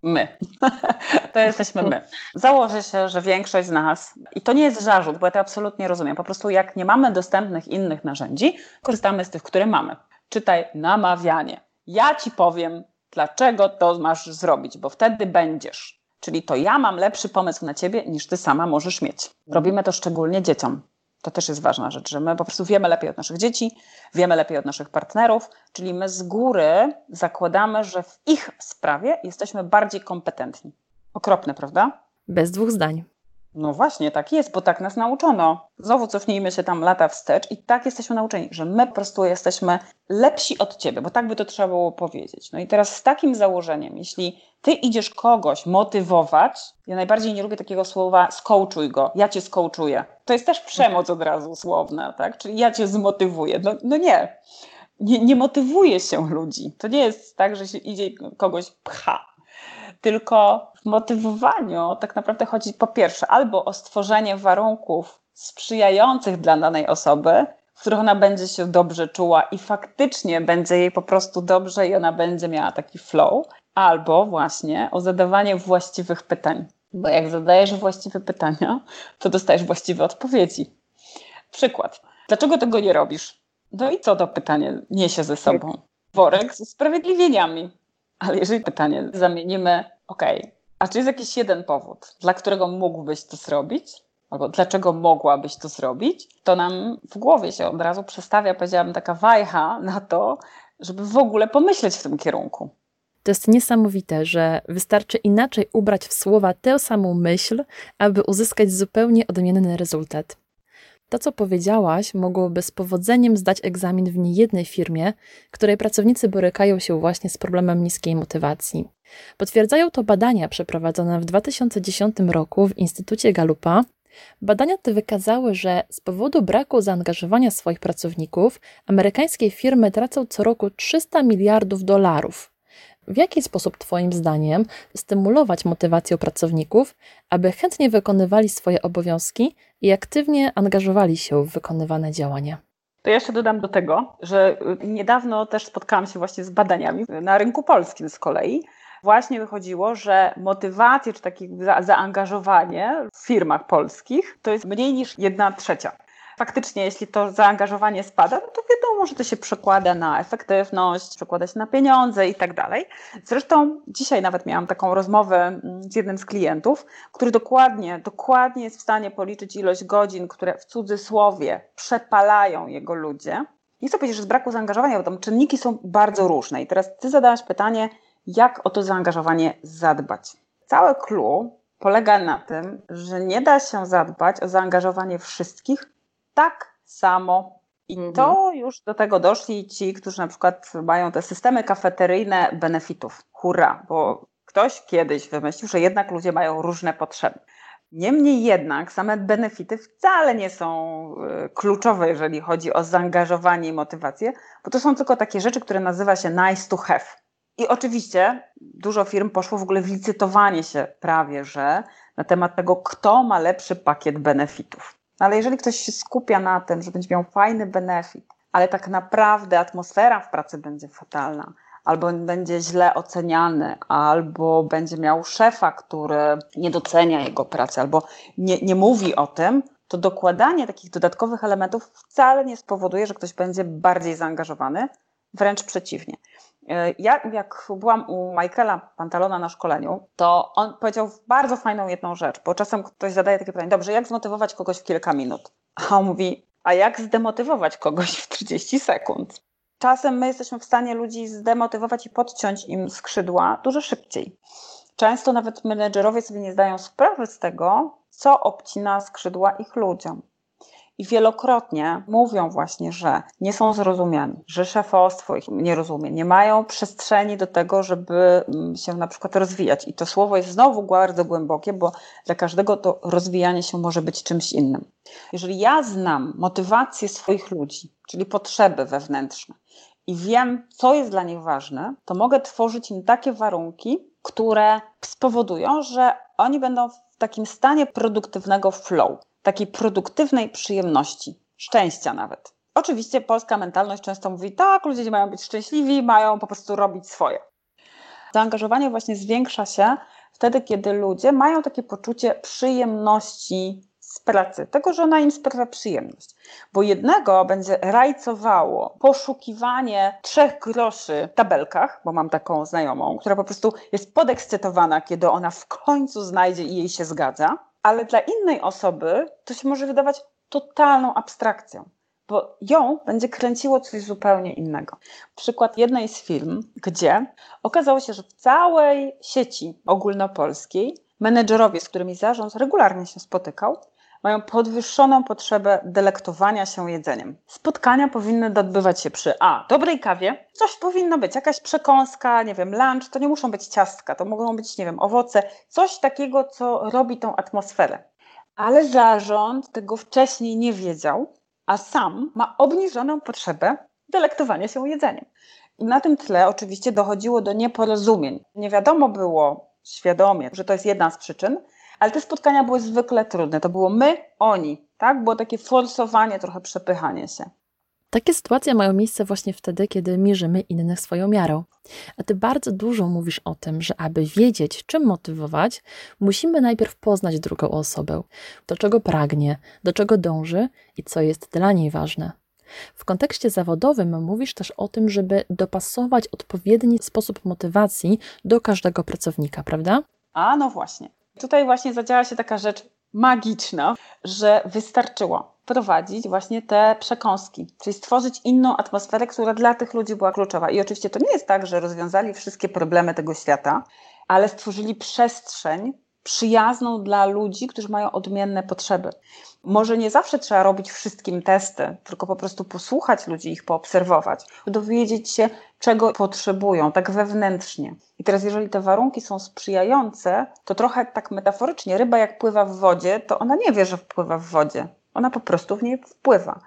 S1: My. to jesteśmy my. Założę się, że większość z nas, i to nie jest zarzut, bo ja to absolutnie rozumiem, po prostu jak nie mamy dostępnych innych narzędzi, korzystamy z tych, które mamy. Czytaj namawianie. Ja ci powiem, dlaczego to masz zrobić, bo wtedy będziesz. Czyli to ja mam lepszy pomysł na ciebie, niż ty sama możesz mieć. Robimy to szczególnie dzieciom. To też jest ważna rzecz, że my po prostu wiemy lepiej od naszych dzieci, wiemy lepiej od naszych partnerów, czyli my z góry zakładamy, że w ich sprawie jesteśmy bardziej kompetentni. Okropne, prawda?
S2: Bez dwóch zdań.
S1: No właśnie, tak jest, bo tak nas nauczono. Znowu cofnijmy się tam lata wstecz i tak jesteśmy nauczeni, że my po prostu jesteśmy lepsi od ciebie, bo tak by to trzeba było powiedzieć. No i teraz z takim założeniem, jeśli ty idziesz kogoś motywować, ja najbardziej nie lubię takiego słowa skołczuj go, ja cię skołczuję. To jest też przemoc od razu słowna, tak? Czyli ja cię zmotywuję. No, no nie. nie. Nie motywuje się ludzi. To nie jest tak, że się idzie kogoś pcha tylko w motywowaniu tak naprawdę chodzi po pierwsze albo o stworzenie warunków sprzyjających dla danej osoby, w których ona będzie się dobrze czuła i faktycznie będzie jej po prostu dobrze i ona będzie miała taki flow, albo właśnie o zadawanie właściwych pytań. Bo jak zadajesz właściwe pytania, to dostajesz właściwe odpowiedzi. Przykład. Dlaczego tego nie robisz? No i co to pytanie niesie ze sobą? Worek z usprawiedliwieniami. Ale jeżeli pytanie zamienimy, ok, a czy jest jakiś jeden powód, dla którego mógłbyś to zrobić? Albo dlaczego mogłabyś to zrobić? To nam w głowie się od razu przestawia, powiedziałabym, taka wajcha na to, żeby w ogóle pomyśleć w tym kierunku.
S2: To jest niesamowite, że wystarczy inaczej ubrać w słowa tę samą myśl, aby uzyskać zupełnie odmienny rezultat. To, co powiedziałaś, mogłoby z powodzeniem zdać egzamin w niejednej firmie, której pracownicy borykają się właśnie z problemem niskiej motywacji. Potwierdzają to badania przeprowadzone w 2010 roku w Instytucie Galupa. Badania te wykazały, że z powodu braku zaangażowania swoich pracowników amerykańskie firmy tracą co roku 300 miliardów dolarów. W jaki sposób, Twoim zdaniem, stymulować motywację pracowników, aby chętnie wykonywali swoje obowiązki i aktywnie angażowali się w wykonywane działania?
S1: To jeszcze dodam do tego, że niedawno też spotkałam się właśnie z badaniami na rynku polskim z kolei. Właśnie wychodziło, że motywację czy takie zaangażowanie w firmach polskich to jest mniej niż jedna trzecia faktycznie, jeśli to zaangażowanie spada, no to wiadomo, że to się przekłada na efektywność, przekłada się na pieniądze i tak dalej. Zresztą dzisiaj nawet miałam taką rozmowę mm, z jednym z klientów, który dokładnie, dokładnie jest w stanie policzyć ilość godzin, które w cudzysłowie przepalają jego ludzie. Nie chcę powiedzieć, że z braku zaangażowania, bo tam czynniki są bardzo różne. I teraz ty zadałaś pytanie, jak o to zaangażowanie zadbać. Całe clue polega na tym, że nie da się zadbać o zaangażowanie wszystkich tak samo. I mhm. to już do tego doszli ci, którzy na przykład mają te systemy kafeteryjne benefitów. Hurra, bo ktoś kiedyś wymyślił, że jednak ludzie mają różne potrzeby. Niemniej jednak same benefity wcale nie są e, kluczowe, jeżeli chodzi o zaangażowanie i motywację, bo to są tylko takie rzeczy, które nazywa się nice to have. I oczywiście dużo firm poszło w ogóle w licytowanie się prawie, że na temat tego, kto ma lepszy pakiet benefitów. No ale jeżeli ktoś się skupia na tym, że będzie miał fajny benefit, ale tak naprawdę atmosfera w pracy będzie fatalna, albo będzie źle oceniany, albo będzie miał szefa, który nie docenia jego pracy, albo nie, nie mówi o tym, to dokładanie takich dodatkowych elementów wcale nie spowoduje, że ktoś będzie bardziej zaangażowany, wręcz przeciwnie. E, ja, jak byłam u Michaela Pantalona na szkoleniu, to on powiedział bardzo fajną jedną rzecz, bo czasem ktoś zadaje takie pytanie, dobrze, jak zmotywować kogoś w kilka minut? A on mówi, a jak zdemotywować kogoś w 30 sekund? Czasem my jesteśmy w stanie ludzi zdemotywować i podciąć im skrzydła dużo szybciej. Często nawet menedżerowie sobie nie zdają sprawy z tego, co obcina skrzydła ich ludziom i wielokrotnie mówią właśnie, że nie są zrozumiani, że szefostwo ich nie rozumie, nie mają przestrzeni do tego, żeby mm, się na przykład rozwijać. I to słowo jest znowu bardzo głębokie, bo dla każdego to rozwijanie się może być czymś innym. Jeżeli ja znam motywację swoich ludzi, czyli potrzeby wewnętrzne, i wiem, co jest dla nich ważne, to mogę tworzyć im takie warunki, które spowodują, że oni będą w takim stanie produktywnego flow takiej produktywnej przyjemności, szczęścia nawet. Oczywiście polska mentalność często mówi, tak, ludzie mają być szczęśliwi, mają po prostu robić swoje. Zaangażowanie właśnie zwiększa się wtedy, kiedy ludzie mają takie poczucie przyjemności z pracy, tego, że ona im sprawia przyjemność. Bo jednego będzie rajcowało poszukiwanie trzech groszy w tabelkach, bo mam taką znajomą, która po prostu jest podekscytowana, kiedy ona w końcu znajdzie i jej się zgadza, ale dla innej osoby to się może wydawać totalną abstrakcją bo ją będzie kręciło coś zupełnie innego. Przykład jednej z firm, gdzie okazało się, że w całej sieci ogólnopolskiej menedżerowie, z którymi zarząd regularnie się spotykał, mają podwyższoną potrzebę delektowania się jedzeniem. Spotkania powinny odbywać się przy A. dobrej kawie, coś powinno być, jakaś przekąska, nie wiem, lunch, to nie muszą być ciastka, to mogą być, nie wiem, owoce, coś takiego, co robi tą atmosferę. Ale zarząd tego wcześniej nie wiedział, a sam ma obniżoną potrzebę delektowania się jedzeniem. I na tym tle oczywiście dochodziło do nieporozumień. Nie wiadomo było świadomie, że to jest jedna z przyczyn, ale te spotkania były zwykle trudne. To było my, oni, tak? Było takie forsowanie, trochę przepychanie się.
S2: Takie sytuacje mają miejsce właśnie wtedy, kiedy mierzymy innych swoją miarą. A ty bardzo dużo mówisz o tym, że aby wiedzieć, czym motywować, musimy najpierw poznać drugą osobę, do czego pragnie, do czego dąży i co jest dla niej ważne. W kontekście zawodowym mówisz też o tym, żeby dopasować odpowiedni sposób motywacji do każdego pracownika, prawda?
S1: A no właśnie. Tutaj właśnie zadziała się taka rzecz magiczna, że wystarczyło wprowadzić właśnie te przekąski, czyli stworzyć inną atmosferę, która dla tych ludzi była kluczowa. I oczywiście to nie jest tak, że rozwiązali wszystkie problemy tego świata, ale stworzyli przestrzeń przyjazną dla ludzi, którzy mają odmienne potrzeby. Może nie zawsze trzeba robić wszystkim testy, tylko po prostu posłuchać ludzi, ich poobserwować, dowiedzieć się, czego potrzebują, tak wewnętrznie. I teraz, jeżeli te warunki są sprzyjające, to trochę tak metaforycznie, ryba jak pływa w wodzie, to ona nie wie, że pływa w wodzie. Ona po prostu w niej wpływa.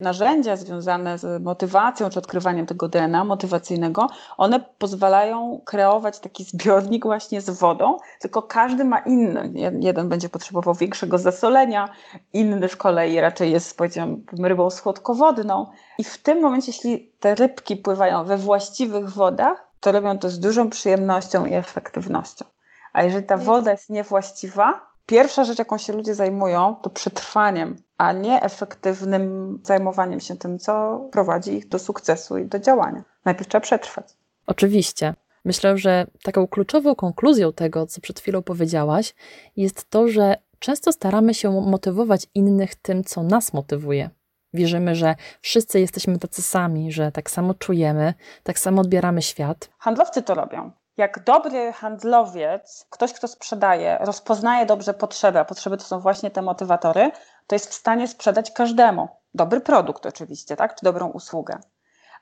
S1: Narzędzia związane z motywacją czy odkrywaniem tego DNA motywacyjnego, one pozwalają kreować taki zbiornik właśnie z wodą, tylko każdy ma inny. Jeden będzie potrzebował większego zasolenia, inny z kolei raczej jest, powiedziałam, rybą słodkowodną. I w tym momencie, jeśli te rybki pływają we właściwych wodach, to robią to z dużą przyjemnością i efektywnością. A jeżeli ta woda jest niewłaściwa, pierwsza rzecz, jaką się ludzie zajmują, to przetrwaniem, a nie efektywnym zajmowaniem się tym, co prowadzi ich do sukcesu i do działania. Najpierw trzeba przetrwać.
S2: Oczywiście. Myślę, że taką kluczową konkluzją tego, co przed chwilą powiedziałaś, jest to, że często staramy się motywować innych tym, co nas motywuje. Wierzymy, że wszyscy jesteśmy tacy sami, że tak samo czujemy, tak samo odbieramy świat.
S1: Handlowcy to robią jak dobry handlowiec, ktoś, kto sprzedaje, rozpoznaje dobrze potrzeby, a potrzeby to są właśnie te motywatory, to jest w stanie sprzedać każdemu. Dobry produkt oczywiście, tak? Czy dobrą usługę.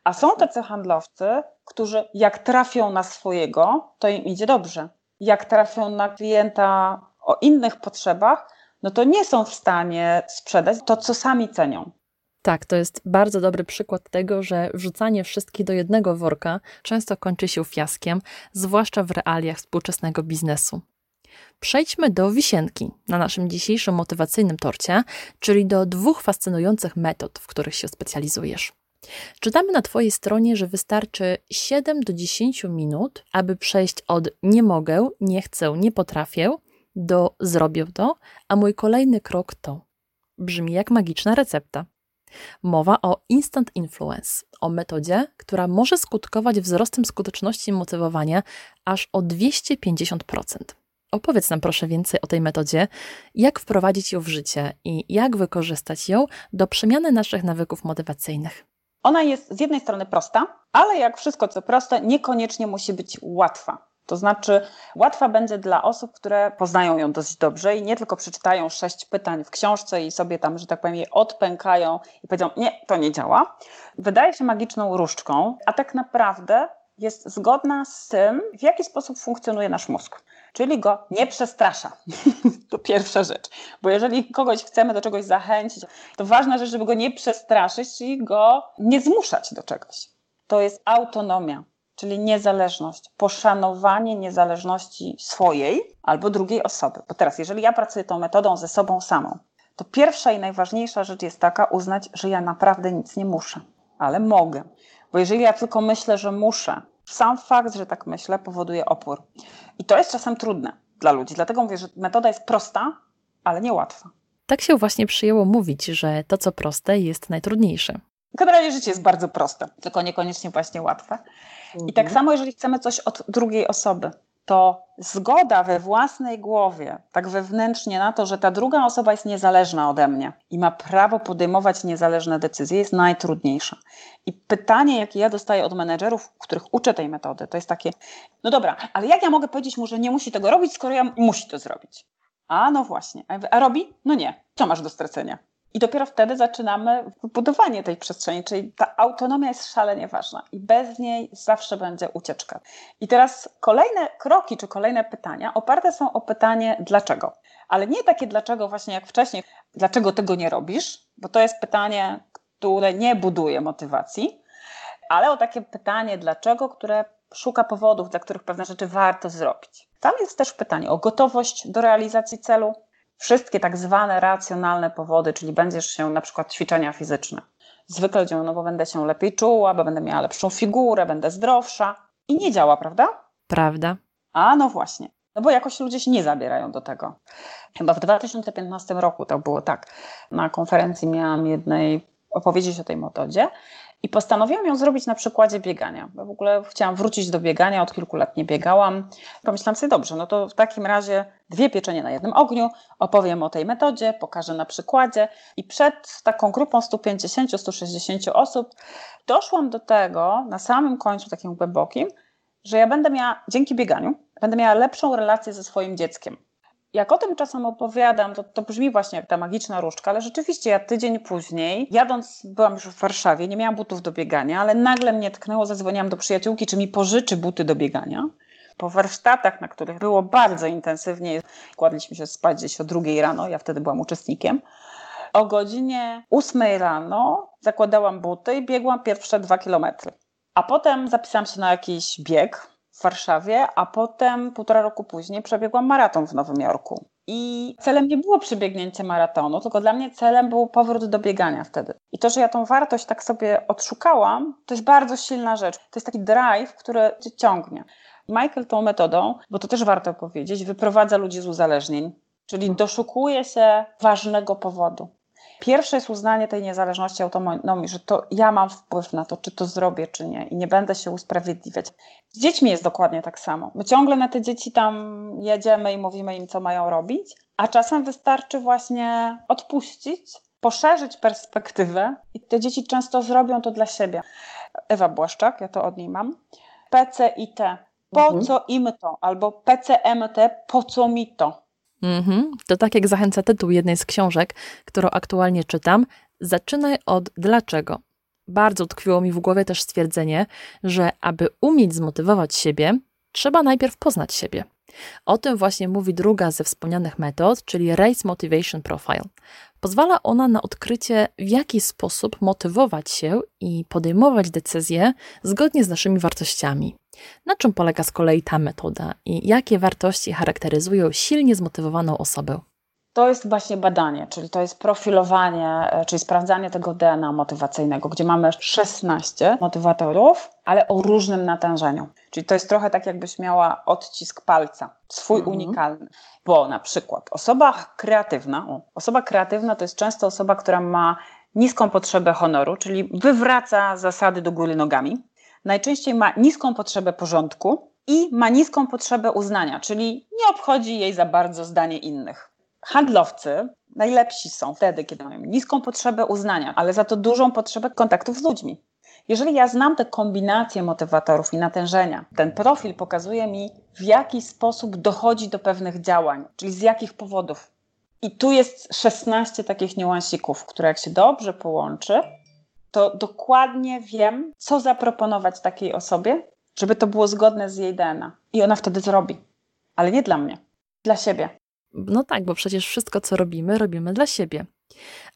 S1: A są tacy handlowcy, którzy jak trafią na swojego, to im idzie dobrze. Jak trafią na klienta o innych potrzebach, no to nie są w stanie sprzedać to, co sami cenią.
S2: Tak, to jest bardzo dobry przykład tego, że wrzucanie wszystkich do jednego worka często kończy się fiaskiem, zwłaszcza w realiach współczesnego biznesu. Przejdźmy do wisienki na naszym dzisiejszym motywacyjnym torcie, czyli do dwóch fascynujących metod, w których się specjalizujesz. Czytamy na Twojej stronie, że wystarczy 7 do 10 minut, aby przejść od nie mogę, nie chcę, nie potrafię do zrobię to, a mój kolejny krok to. Brzmi jak magiczna recepta. Mowa o Instant Influence, o metodzie, która może skutkować wzrostem skuteczności motywowania aż o 250%. Opowiedz nam proszę więcej o tej metodzie, jak wprowadzić ją w życie i jak wykorzystać ją do przemiany naszych nawyków motywacyjnych.
S1: Ona jest z jednej strony prosta, ale jak wszystko co proste, niekoniecznie musi być łatwa. To znaczy, łatwa będzie dla osób, które poznają ją dość dobrze i nie tylko przeczytają sześć pytań w książce i sobie tam, że tak powiem, je odpękają i powiedzą, nie, to nie działa. Wydaje się magiczną różdżką, a tak naprawdę jest zgodna z tym, w jaki sposób funkcjonuje nasz mózg. Czyli go nie przestrasza. (laughs) to pierwsza rzecz. Bo jeżeli kogoś chcemy do czegoś zachęcić, to ważna rzecz, żeby go nie przestraszyć, czyli go nie zmuszać do czegoś. To jest autonomia czyli niezależność, poszanowanie niezależności swojej albo drugiej osoby. Bo teraz, jeżeli ja pracuję tą metodą ze sobą samą, to pierwsza i najważniejsza rzecz jest taka, uznać, że ja naprawdę nic nie muszę, ale mogę. Bo jeżeli ja tylko myślę, że muszę, Sam fakt, że tak myślę, powoduje opór. I to jest czasem trudne dla ludzi. Dlatego mówię, że metoda jest prosta, ale niełatwa.
S2: Tak się właśnie przyjęło mówić, że to, co proste, jest najtrudniejsze.
S1: Generalnie życie jest bardzo proste, tylko niekoniecznie właśnie łatwe. I tak mhm. samo, jeżeli chcemy coś od drugiej osoby, to zgoda we własnej głowie, tak wewnętrznie na to, że ta druga osoba jest niezależna ode mnie i ma prawo podejmować niezależne decyzje, jest najtrudniejsza. I pytanie, jakie ja dostaję od menedżerów, których uczę tej metody, to jest takie: no dobra, ale jak ja mogę powiedzieć mu, że nie musi tego robić, skoro ja musi to zrobić? A no właśnie. A robi? No nie. Co masz do stracenia? I dopiero wtedy zaczynamy budowanie tej przestrzeni, czyli ta autonomia jest szalenie ważna i bez niej zawsze będzie ucieczka. I teraz kolejne kroki czy kolejne pytania oparte są o pytanie dlaczego. Ale nie takie dlaczego właśnie jak wcześniej, dlaczego tego nie robisz, bo to jest pytanie, które nie buduje motywacji, ale o takie pytanie dlaczego, które szuka powodów, dla których pewne rzeczy warto zrobić. Tam jest też pytanie o gotowość do realizacji celu, wszystkie tak zwane racjonalne powody, czyli będziesz się na przykład ćwiczenia fizyczne. Zwykle działają, no bo będę się lepiej czuła, bo będę miała lepszą figurę, będę zdrowsza. I nie działa, prawda?
S2: Prawda.
S1: A no właśnie. No bo jakoś ludzie się nie zabierają do tego. Chyba w 2015 roku to było tak. Na konferencji miałam jednej opowiedzieć o tej metodzie i postanowiłam ją zrobić na przykładzie biegania. Bo w ogóle chciałam wrócić do biegania, od kilku lat nie biegałam. Pomyślałam sobie, dobrze, no to w takim razie dwie pieczenie na jednym ogniu, opowiem o tej metodzie, pokażę na przykładzie. I przed taką grupą 150-160 osób doszłam do tego, na samym końcu takim głębokim, że ja będę miała, dzięki bieganiu, będę miała lepszą relację ze swoim dzieckiem jak o tym czasem opowiadam, to, to brzmi właśnie jak ta magiczna różdżka, ale rzeczywiście ja tydzień później, jadąc, byłam już w Warszawie, nie miałam butów do biegania, ale nagle mnie tknęło, zadzwoniłam do przyjaciółki, czy mi pożyczy buty do biegania. Po warsztatach, na których było bardzo intensywnie, kładliśmy się spać gdzieś o drugiej rano, ja wtedy byłam uczestnikiem. O godzinie ósmej rano zakładałam buty i biegłam pierwsze dwa kilometry. A potem zapisałam się na jakiś bieg, w Warszawie, a potem półtora roku później przebiegłam maraton w Nowym Jorku. I celem nie było przebiegnięcie maratonu, tylko dla mnie celem był powrót do biegania wtedy. I to, że ja tą wartość tak sobie odszukałam, to jest bardzo silna rzecz. To jest taki drive, który cię ciągnie. Michael tą metodą, bo to też warto powiedzieć, wyprowadza ludzi z uzależnień, czyli doszukuje się ważnego powodu. Pierwsze jest uznanie tej niezależności autonomii, że to ja mam wpływ na to, czy to zrobię, czy nie, i nie będę się usprawiedliwiać. Z dziećmi jest dokładnie tak samo. My ciągle na te dzieci tam jedziemy i mówimy im, co mają robić, a czasem wystarczy właśnie odpuścić, poszerzyć perspektywę i te dzieci często zrobią to dla siebie. Ewa Błaszczak, ja to od niej mam. PCIT. Po mhm. co im to? Albo PCMT, po co mi to?
S2: Mhm. To tak jak zachęca tytuł jednej z książek, którą aktualnie czytam, zaczynaj od dlaczego. Bardzo tkwiło mi w głowie też stwierdzenie, że aby umieć zmotywować siebie, trzeba najpierw poznać siebie. O tym właśnie mówi druga ze wspomnianych metod, czyli Race Motivation Profile. Pozwala ona na odkrycie, w jaki sposób motywować się i podejmować decyzje zgodnie z naszymi wartościami. Na czym polega z kolei ta metoda i jakie wartości charakteryzują silnie zmotywowaną osobę?
S1: To jest właśnie badanie, czyli to jest profilowanie, e, czyli sprawdzanie tego DNA motywacyjnego, gdzie mamy 16 motywatorów, ale o różnym natężeniu. Czyli to jest trochę tak, jakbyś miała odcisk palca, swój mhm. unikalny. Bo na przykład osoba kreatywna, o, osoba kreatywna to jest często osoba, która ma niską potrzebę honoru, czyli wywraca zasady do góry nogami. Najczęściej ma niską potrzebę porządku i ma niską potrzebę uznania, czyli nie obchodzi jej za bardzo zdanie innych. Handlowcy najlepsi są wtedy, kiedy mają niską potrzebę uznania, ale za to dużą potrzebę kontaktów z ludźmi. Jeżeli ja znam te kombinacje motywatorów i natężenia, ten profil pokazuje mi, w jaki sposób dochodzi do pewnych działań, czyli z jakich powodów. I tu jest 16 takich niuansików, które jak się dobrze połączy, to dokładnie wiem, co zaproponować takiej osobie, żeby to było zgodne z jej DNA. I ona wtedy zrobi. Ale nie dla mnie, dla siebie.
S2: No tak, bo przecież wszystko, co robimy, robimy dla siebie.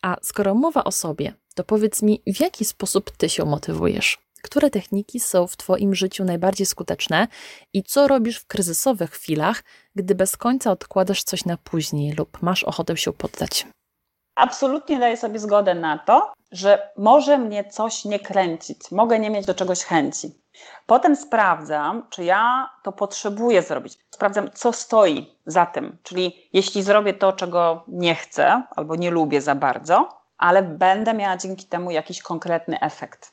S2: A skoro mowa o sobie, to powiedz mi, w jaki sposób ty się motywujesz? Które techniki są w Twoim życiu najbardziej skuteczne i co robisz w kryzysowych chwilach, gdy bez końca odkładasz coś na później lub masz ochotę się poddać?
S1: Absolutnie daję sobie zgodę na to, że może mnie coś nie kręcić, mogę nie mieć do czegoś chęci. Potem sprawdzam, czy ja to potrzebuję zrobić. Sprawdzam, co stoi za tym. Czyli jeśli zrobię to, czego nie chcę albo nie lubię za bardzo, ale będę miała dzięki temu jakiś konkretny efekt.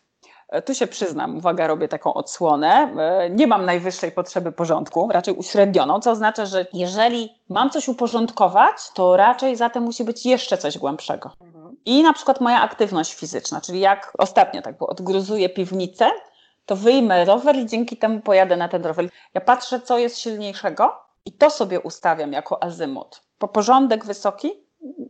S1: E, tu się przyznam, uwaga, robię taką odsłonę. E, nie mam najwyższej potrzeby porządku, raczej uśrednioną, co oznacza, że jeżeli mam coś uporządkować, to raczej za tym musi być jeszcze coś głębszego. I na przykład moja aktywność fizyczna, czyli jak ostatnio tak było, odgruzuję piwnicę, to wyjmę rower i dzięki temu pojadę na ten rower. Ja patrzę, co jest silniejszego i to sobie ustawiam jako azymut. Po porządek wysoki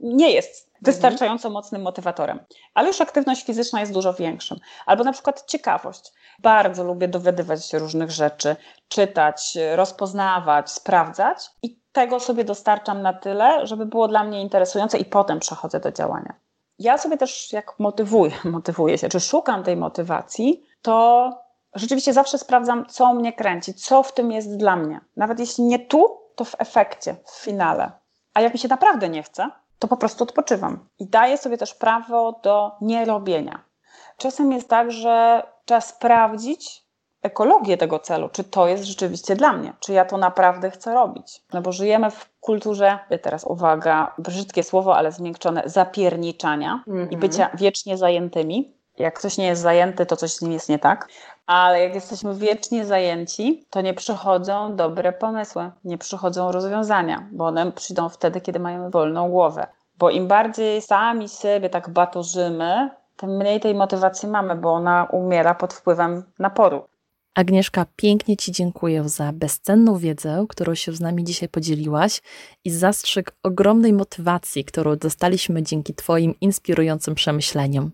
S1: nie jest wystarczająco mocnym motywatorem, ale już aktywność fizyczna jest dużo większym. Albo na przykład ciekawość. Bardzo lubię dowiadywać się różnych rzeczy, czytać, rozpoznawać, sprawdzać i tego sobie dostarczam na tyle, żeby było dla mnie interesujące i potem przechodzę do działania. Ja sobie też jak motywuję, (laughs) motywuję się, czy szukam tej motywacji, to rzeczywiście zawsze sprawdzam, co mnie kręci, co w tym jest dla mnie. Nawet jeśli nie tu, to w efekcie, w finale. A jak mi się naprawdę nie chce, to po prostu odpoczywam. I daję sobie też prawo do nierobienia. Czasem jest tak, że trzeba sprawdzić ekologię tego celu, czy to jest rzeczywiście dla mnie, czy ja to naprawdę chcę robić. No bo żyjemy w kulturze, teraz uwaga, brzydkie słowo, ale zmiękczone, zapierniczania mm -hmm. i mhm. bycia wiecznie zajętymi. Jak ktoś nie jest zajęty, to coś z nim jest nie tak. Ale jak jesteśmy wiecznie zajęci, to nie przychodzą dobre pomysły, nie przychodzą rozwiązania, bo one przyjdą wtedy, kiedy mamy wolną głowę. Bo im bardziej sami sobie tak batorzymy, tym mniej tej motywacji mamy, bo ona umiera pod wpływem naporu.
S2: Agnieszka, pięknie Ci dziękuję za bezcenną wiedzę, którą się z nami dzisiaj podzieliłaś i zastrzyk ogromnej motywacji, którą dostaliśmy dzięki Twoim inspirującym przemyśleniom.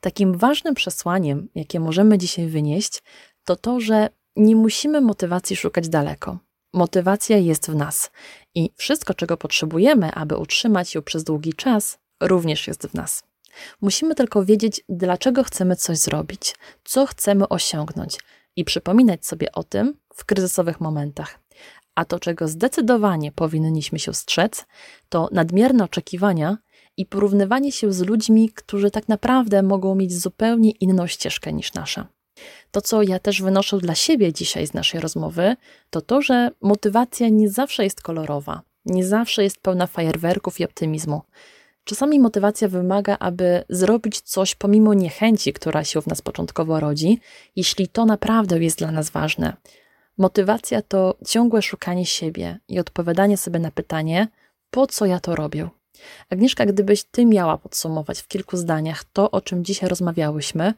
S2: Takim ważnym przesłaniem, jakie możemy dzisiaj wynieść, to to, że nie musimy motywacji szukać daleko. Motywacja jest w nas i wszystko, czego potrzebujemy, aby utrzymać ją przez długi czas, również jest w nas. Musimy tylko wiedzieć, dlaczego chcemy coś zrobić, co chcemy osiągnąć i przypominać sobie o tym w kryzysowych momentach. A to, czego zdecydowanie powinniśmy się strzec, to nadmierne oczekiwania i porównywanie się z ludźmi, którzy tak naprawdę mogą mieć zupełnie inną ścieżkę niż nasza. To, co ja też wynoszę dla siebie dzisiaj z naszej rozmowy, to to, że motywacja nie zawsze jest kolorowa, nie zawsze jest pełna fajerwerków i optymizmu. Czasami motywacja wymaga, aby zrobić coś pomimo niechęci, która się w nas początkowo rodzi, jeśli to naprawdę jest dla nas ważne. Motywacja to ciągłe szukanie siebie i odpowiadanie sobie na pytanie, po co ja to robię. Agnieszka, gdybyś ty miała podsumować w kilku zdaniach to, o czym dzisiaj rozmawiałyśmy,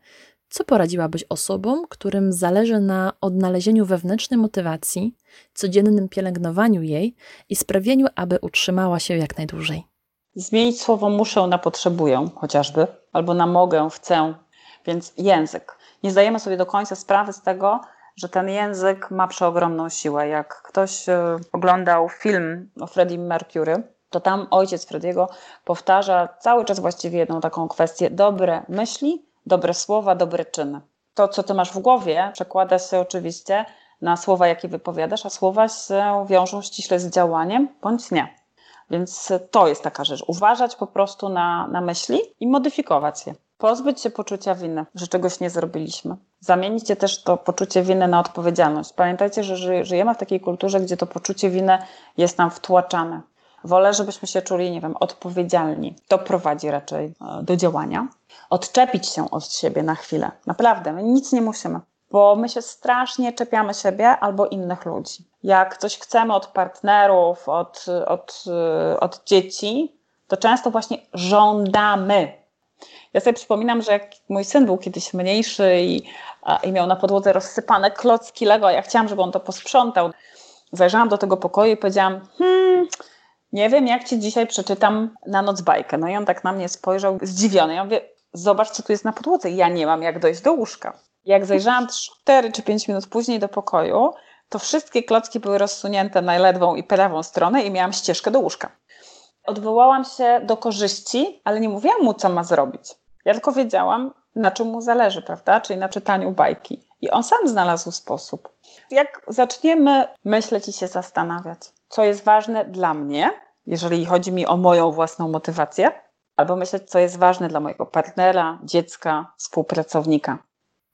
S2: co poradziłabyś osobom, którym zależy na odnalezieniu wewnętrznej motywacji, codziennym pielęgnowaniu jej i sprawieniu, aby utrzymała się jak najdłużej?
S1: Zmienić słowo muszę na potrzebuję chociażby, albo na mogę, chcę. Więc język. Nie zdajemy sobie do końca sprawy z tego, że ten język ma przeogromną siłę. Jak ktoś e, oglądał film o Freddie Mercury, to tam ojciec Frediego powtarza cały czas właściwie jedną taką kwestię: dobre myśli, dobre słowa, dobre czyny. To, co ty masz w głowie, przekłada się oczywiście na słowa, jakie wypowiadasz, a słowa się wiążą ściśle z działaniem bądź nie. Więc to jest taka rzecz. Uważać po prostu na, na myśli i modyfikować je. Pozbyć się poczucia winy, że czegoś nie zrobiliśmy. Zamienić też to poczucie winy na odpowiedzialność. Pamiętajcie, że żyjemy w takiej kulturze, gdzie to poczucie winy jest nam wtłaczane. Wolę, żebyśmy się czuli, nie wiem, odpowiedzialni. To prowadzi raczej e, do działania. Odczepić się od siebie na chwilę. Naprawdę, my nic nie musimy, bo my się strasznie czepiamy siebie albo innych ludzi. Jak coś chcemy od partnerów, od, od, e, od dzieci, to często właśnie żądamy. Ja sobie przypominam, że jak mój syn był kiedyś mniejszy i, i miał na podłodze rozsypane klocki Lego, a ja chciałam, żeby on to posprzątał. Zajrzałam do tego pokoju i powiedziałam, hmm, nie wiem, jak ci dzisiaj przeczytam na noc bajkę. No i on tak na mnie spojrzał zdziwiony. Ja mówię, zobacz, co tu jest na podłodze. Ja nie mam jak dojść do łóżka. Jak zajrzałam 4 czy 5 minut później do pokoju, to wszystkie klocki były rozsunięte na lewą i prawą stronę i miałam ścieżkę do łóżka. Odwołałam się do korzyści, ale nie mówiłam mu, co ma zrobić. Ja tylko wiedziałam, na czym mu zależy, prawda? Czyli na czytaniu bajki. I on sam znalazł sposób. Jak zaczniemy myśleć i się zastanawiać, co jest ważne dla mnie, jeżeli chodzi mi o moją własną motywację, albo myśleć, co jest ważne dla mojego partnera, dziecka, współpracownika.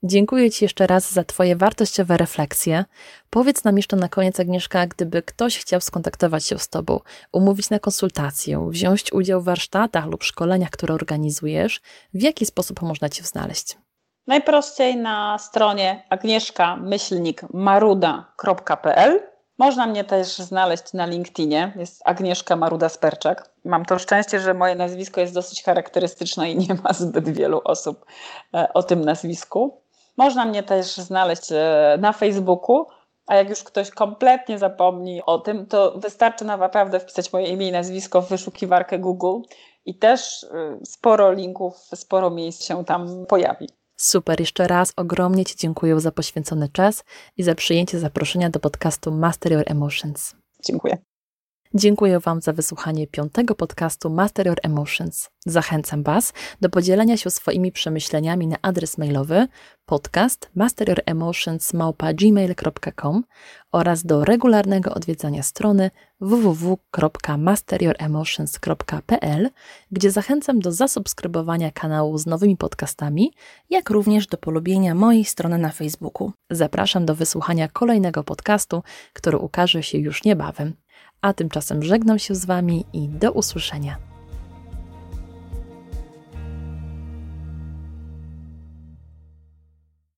S2: Dziękuję Ci jeszcze raz za Twoje wartościowe refleksje. Powiedz nam jeszcze na koniec, Agnieszka, gdyby ktoś chciał skontaktować się z Tobą, umówić na konsultację, wziąć udział w warsztatach lub szkoleniach, które organizujesz, w jaki sposób można Cię znaleźć?
S1: Najprościej na stronie agnieszka-maruda.pl można mnie też znaleźć na LinkedInie. Jest Agnieszka Maruda-Sperczak. Mam to szczęście, że moje nazwisko jest dosyć charakterystyczne i nie ma zbyt wielu osób e, o tym nazwisku. Można mnie też znaleźć e, na Facebooku, a jak już ktoś kompletnie zapomni o tym, to wystarczy naprawdę wpisać moje imię i nazwisko w wyszukiwarkę Google i też e, sporo linków, sporo miejsc się tam pojawi.
S2: Super, jeszcze raz ogromnie Ci dziękuję za poświęcony czas i za przyjęcie zaproszenia do podcastu Master Your Emotions.
S1: Dziękuję.
S2: Dziękuję Wam za wysłuchanie piątego podcastu Master Your Emotions. Zachęcam Was do podzielenia się swoimi przemyśleniami na adres mailowy podcast masteryouremotions.gmail.com oraz do regularnego odwiedzania strony www.masteryouremotions.pl, gdzie zachęcam do zasubskrybowania kanału z nowymi podcastami, jak również do polubienia mojej strony na Facebooku. Zapraszam do wysłuchania kolejnego podcastu, który ukaże się już niebawem. A tymczasem żegnam się z Wami i do usłyszenia.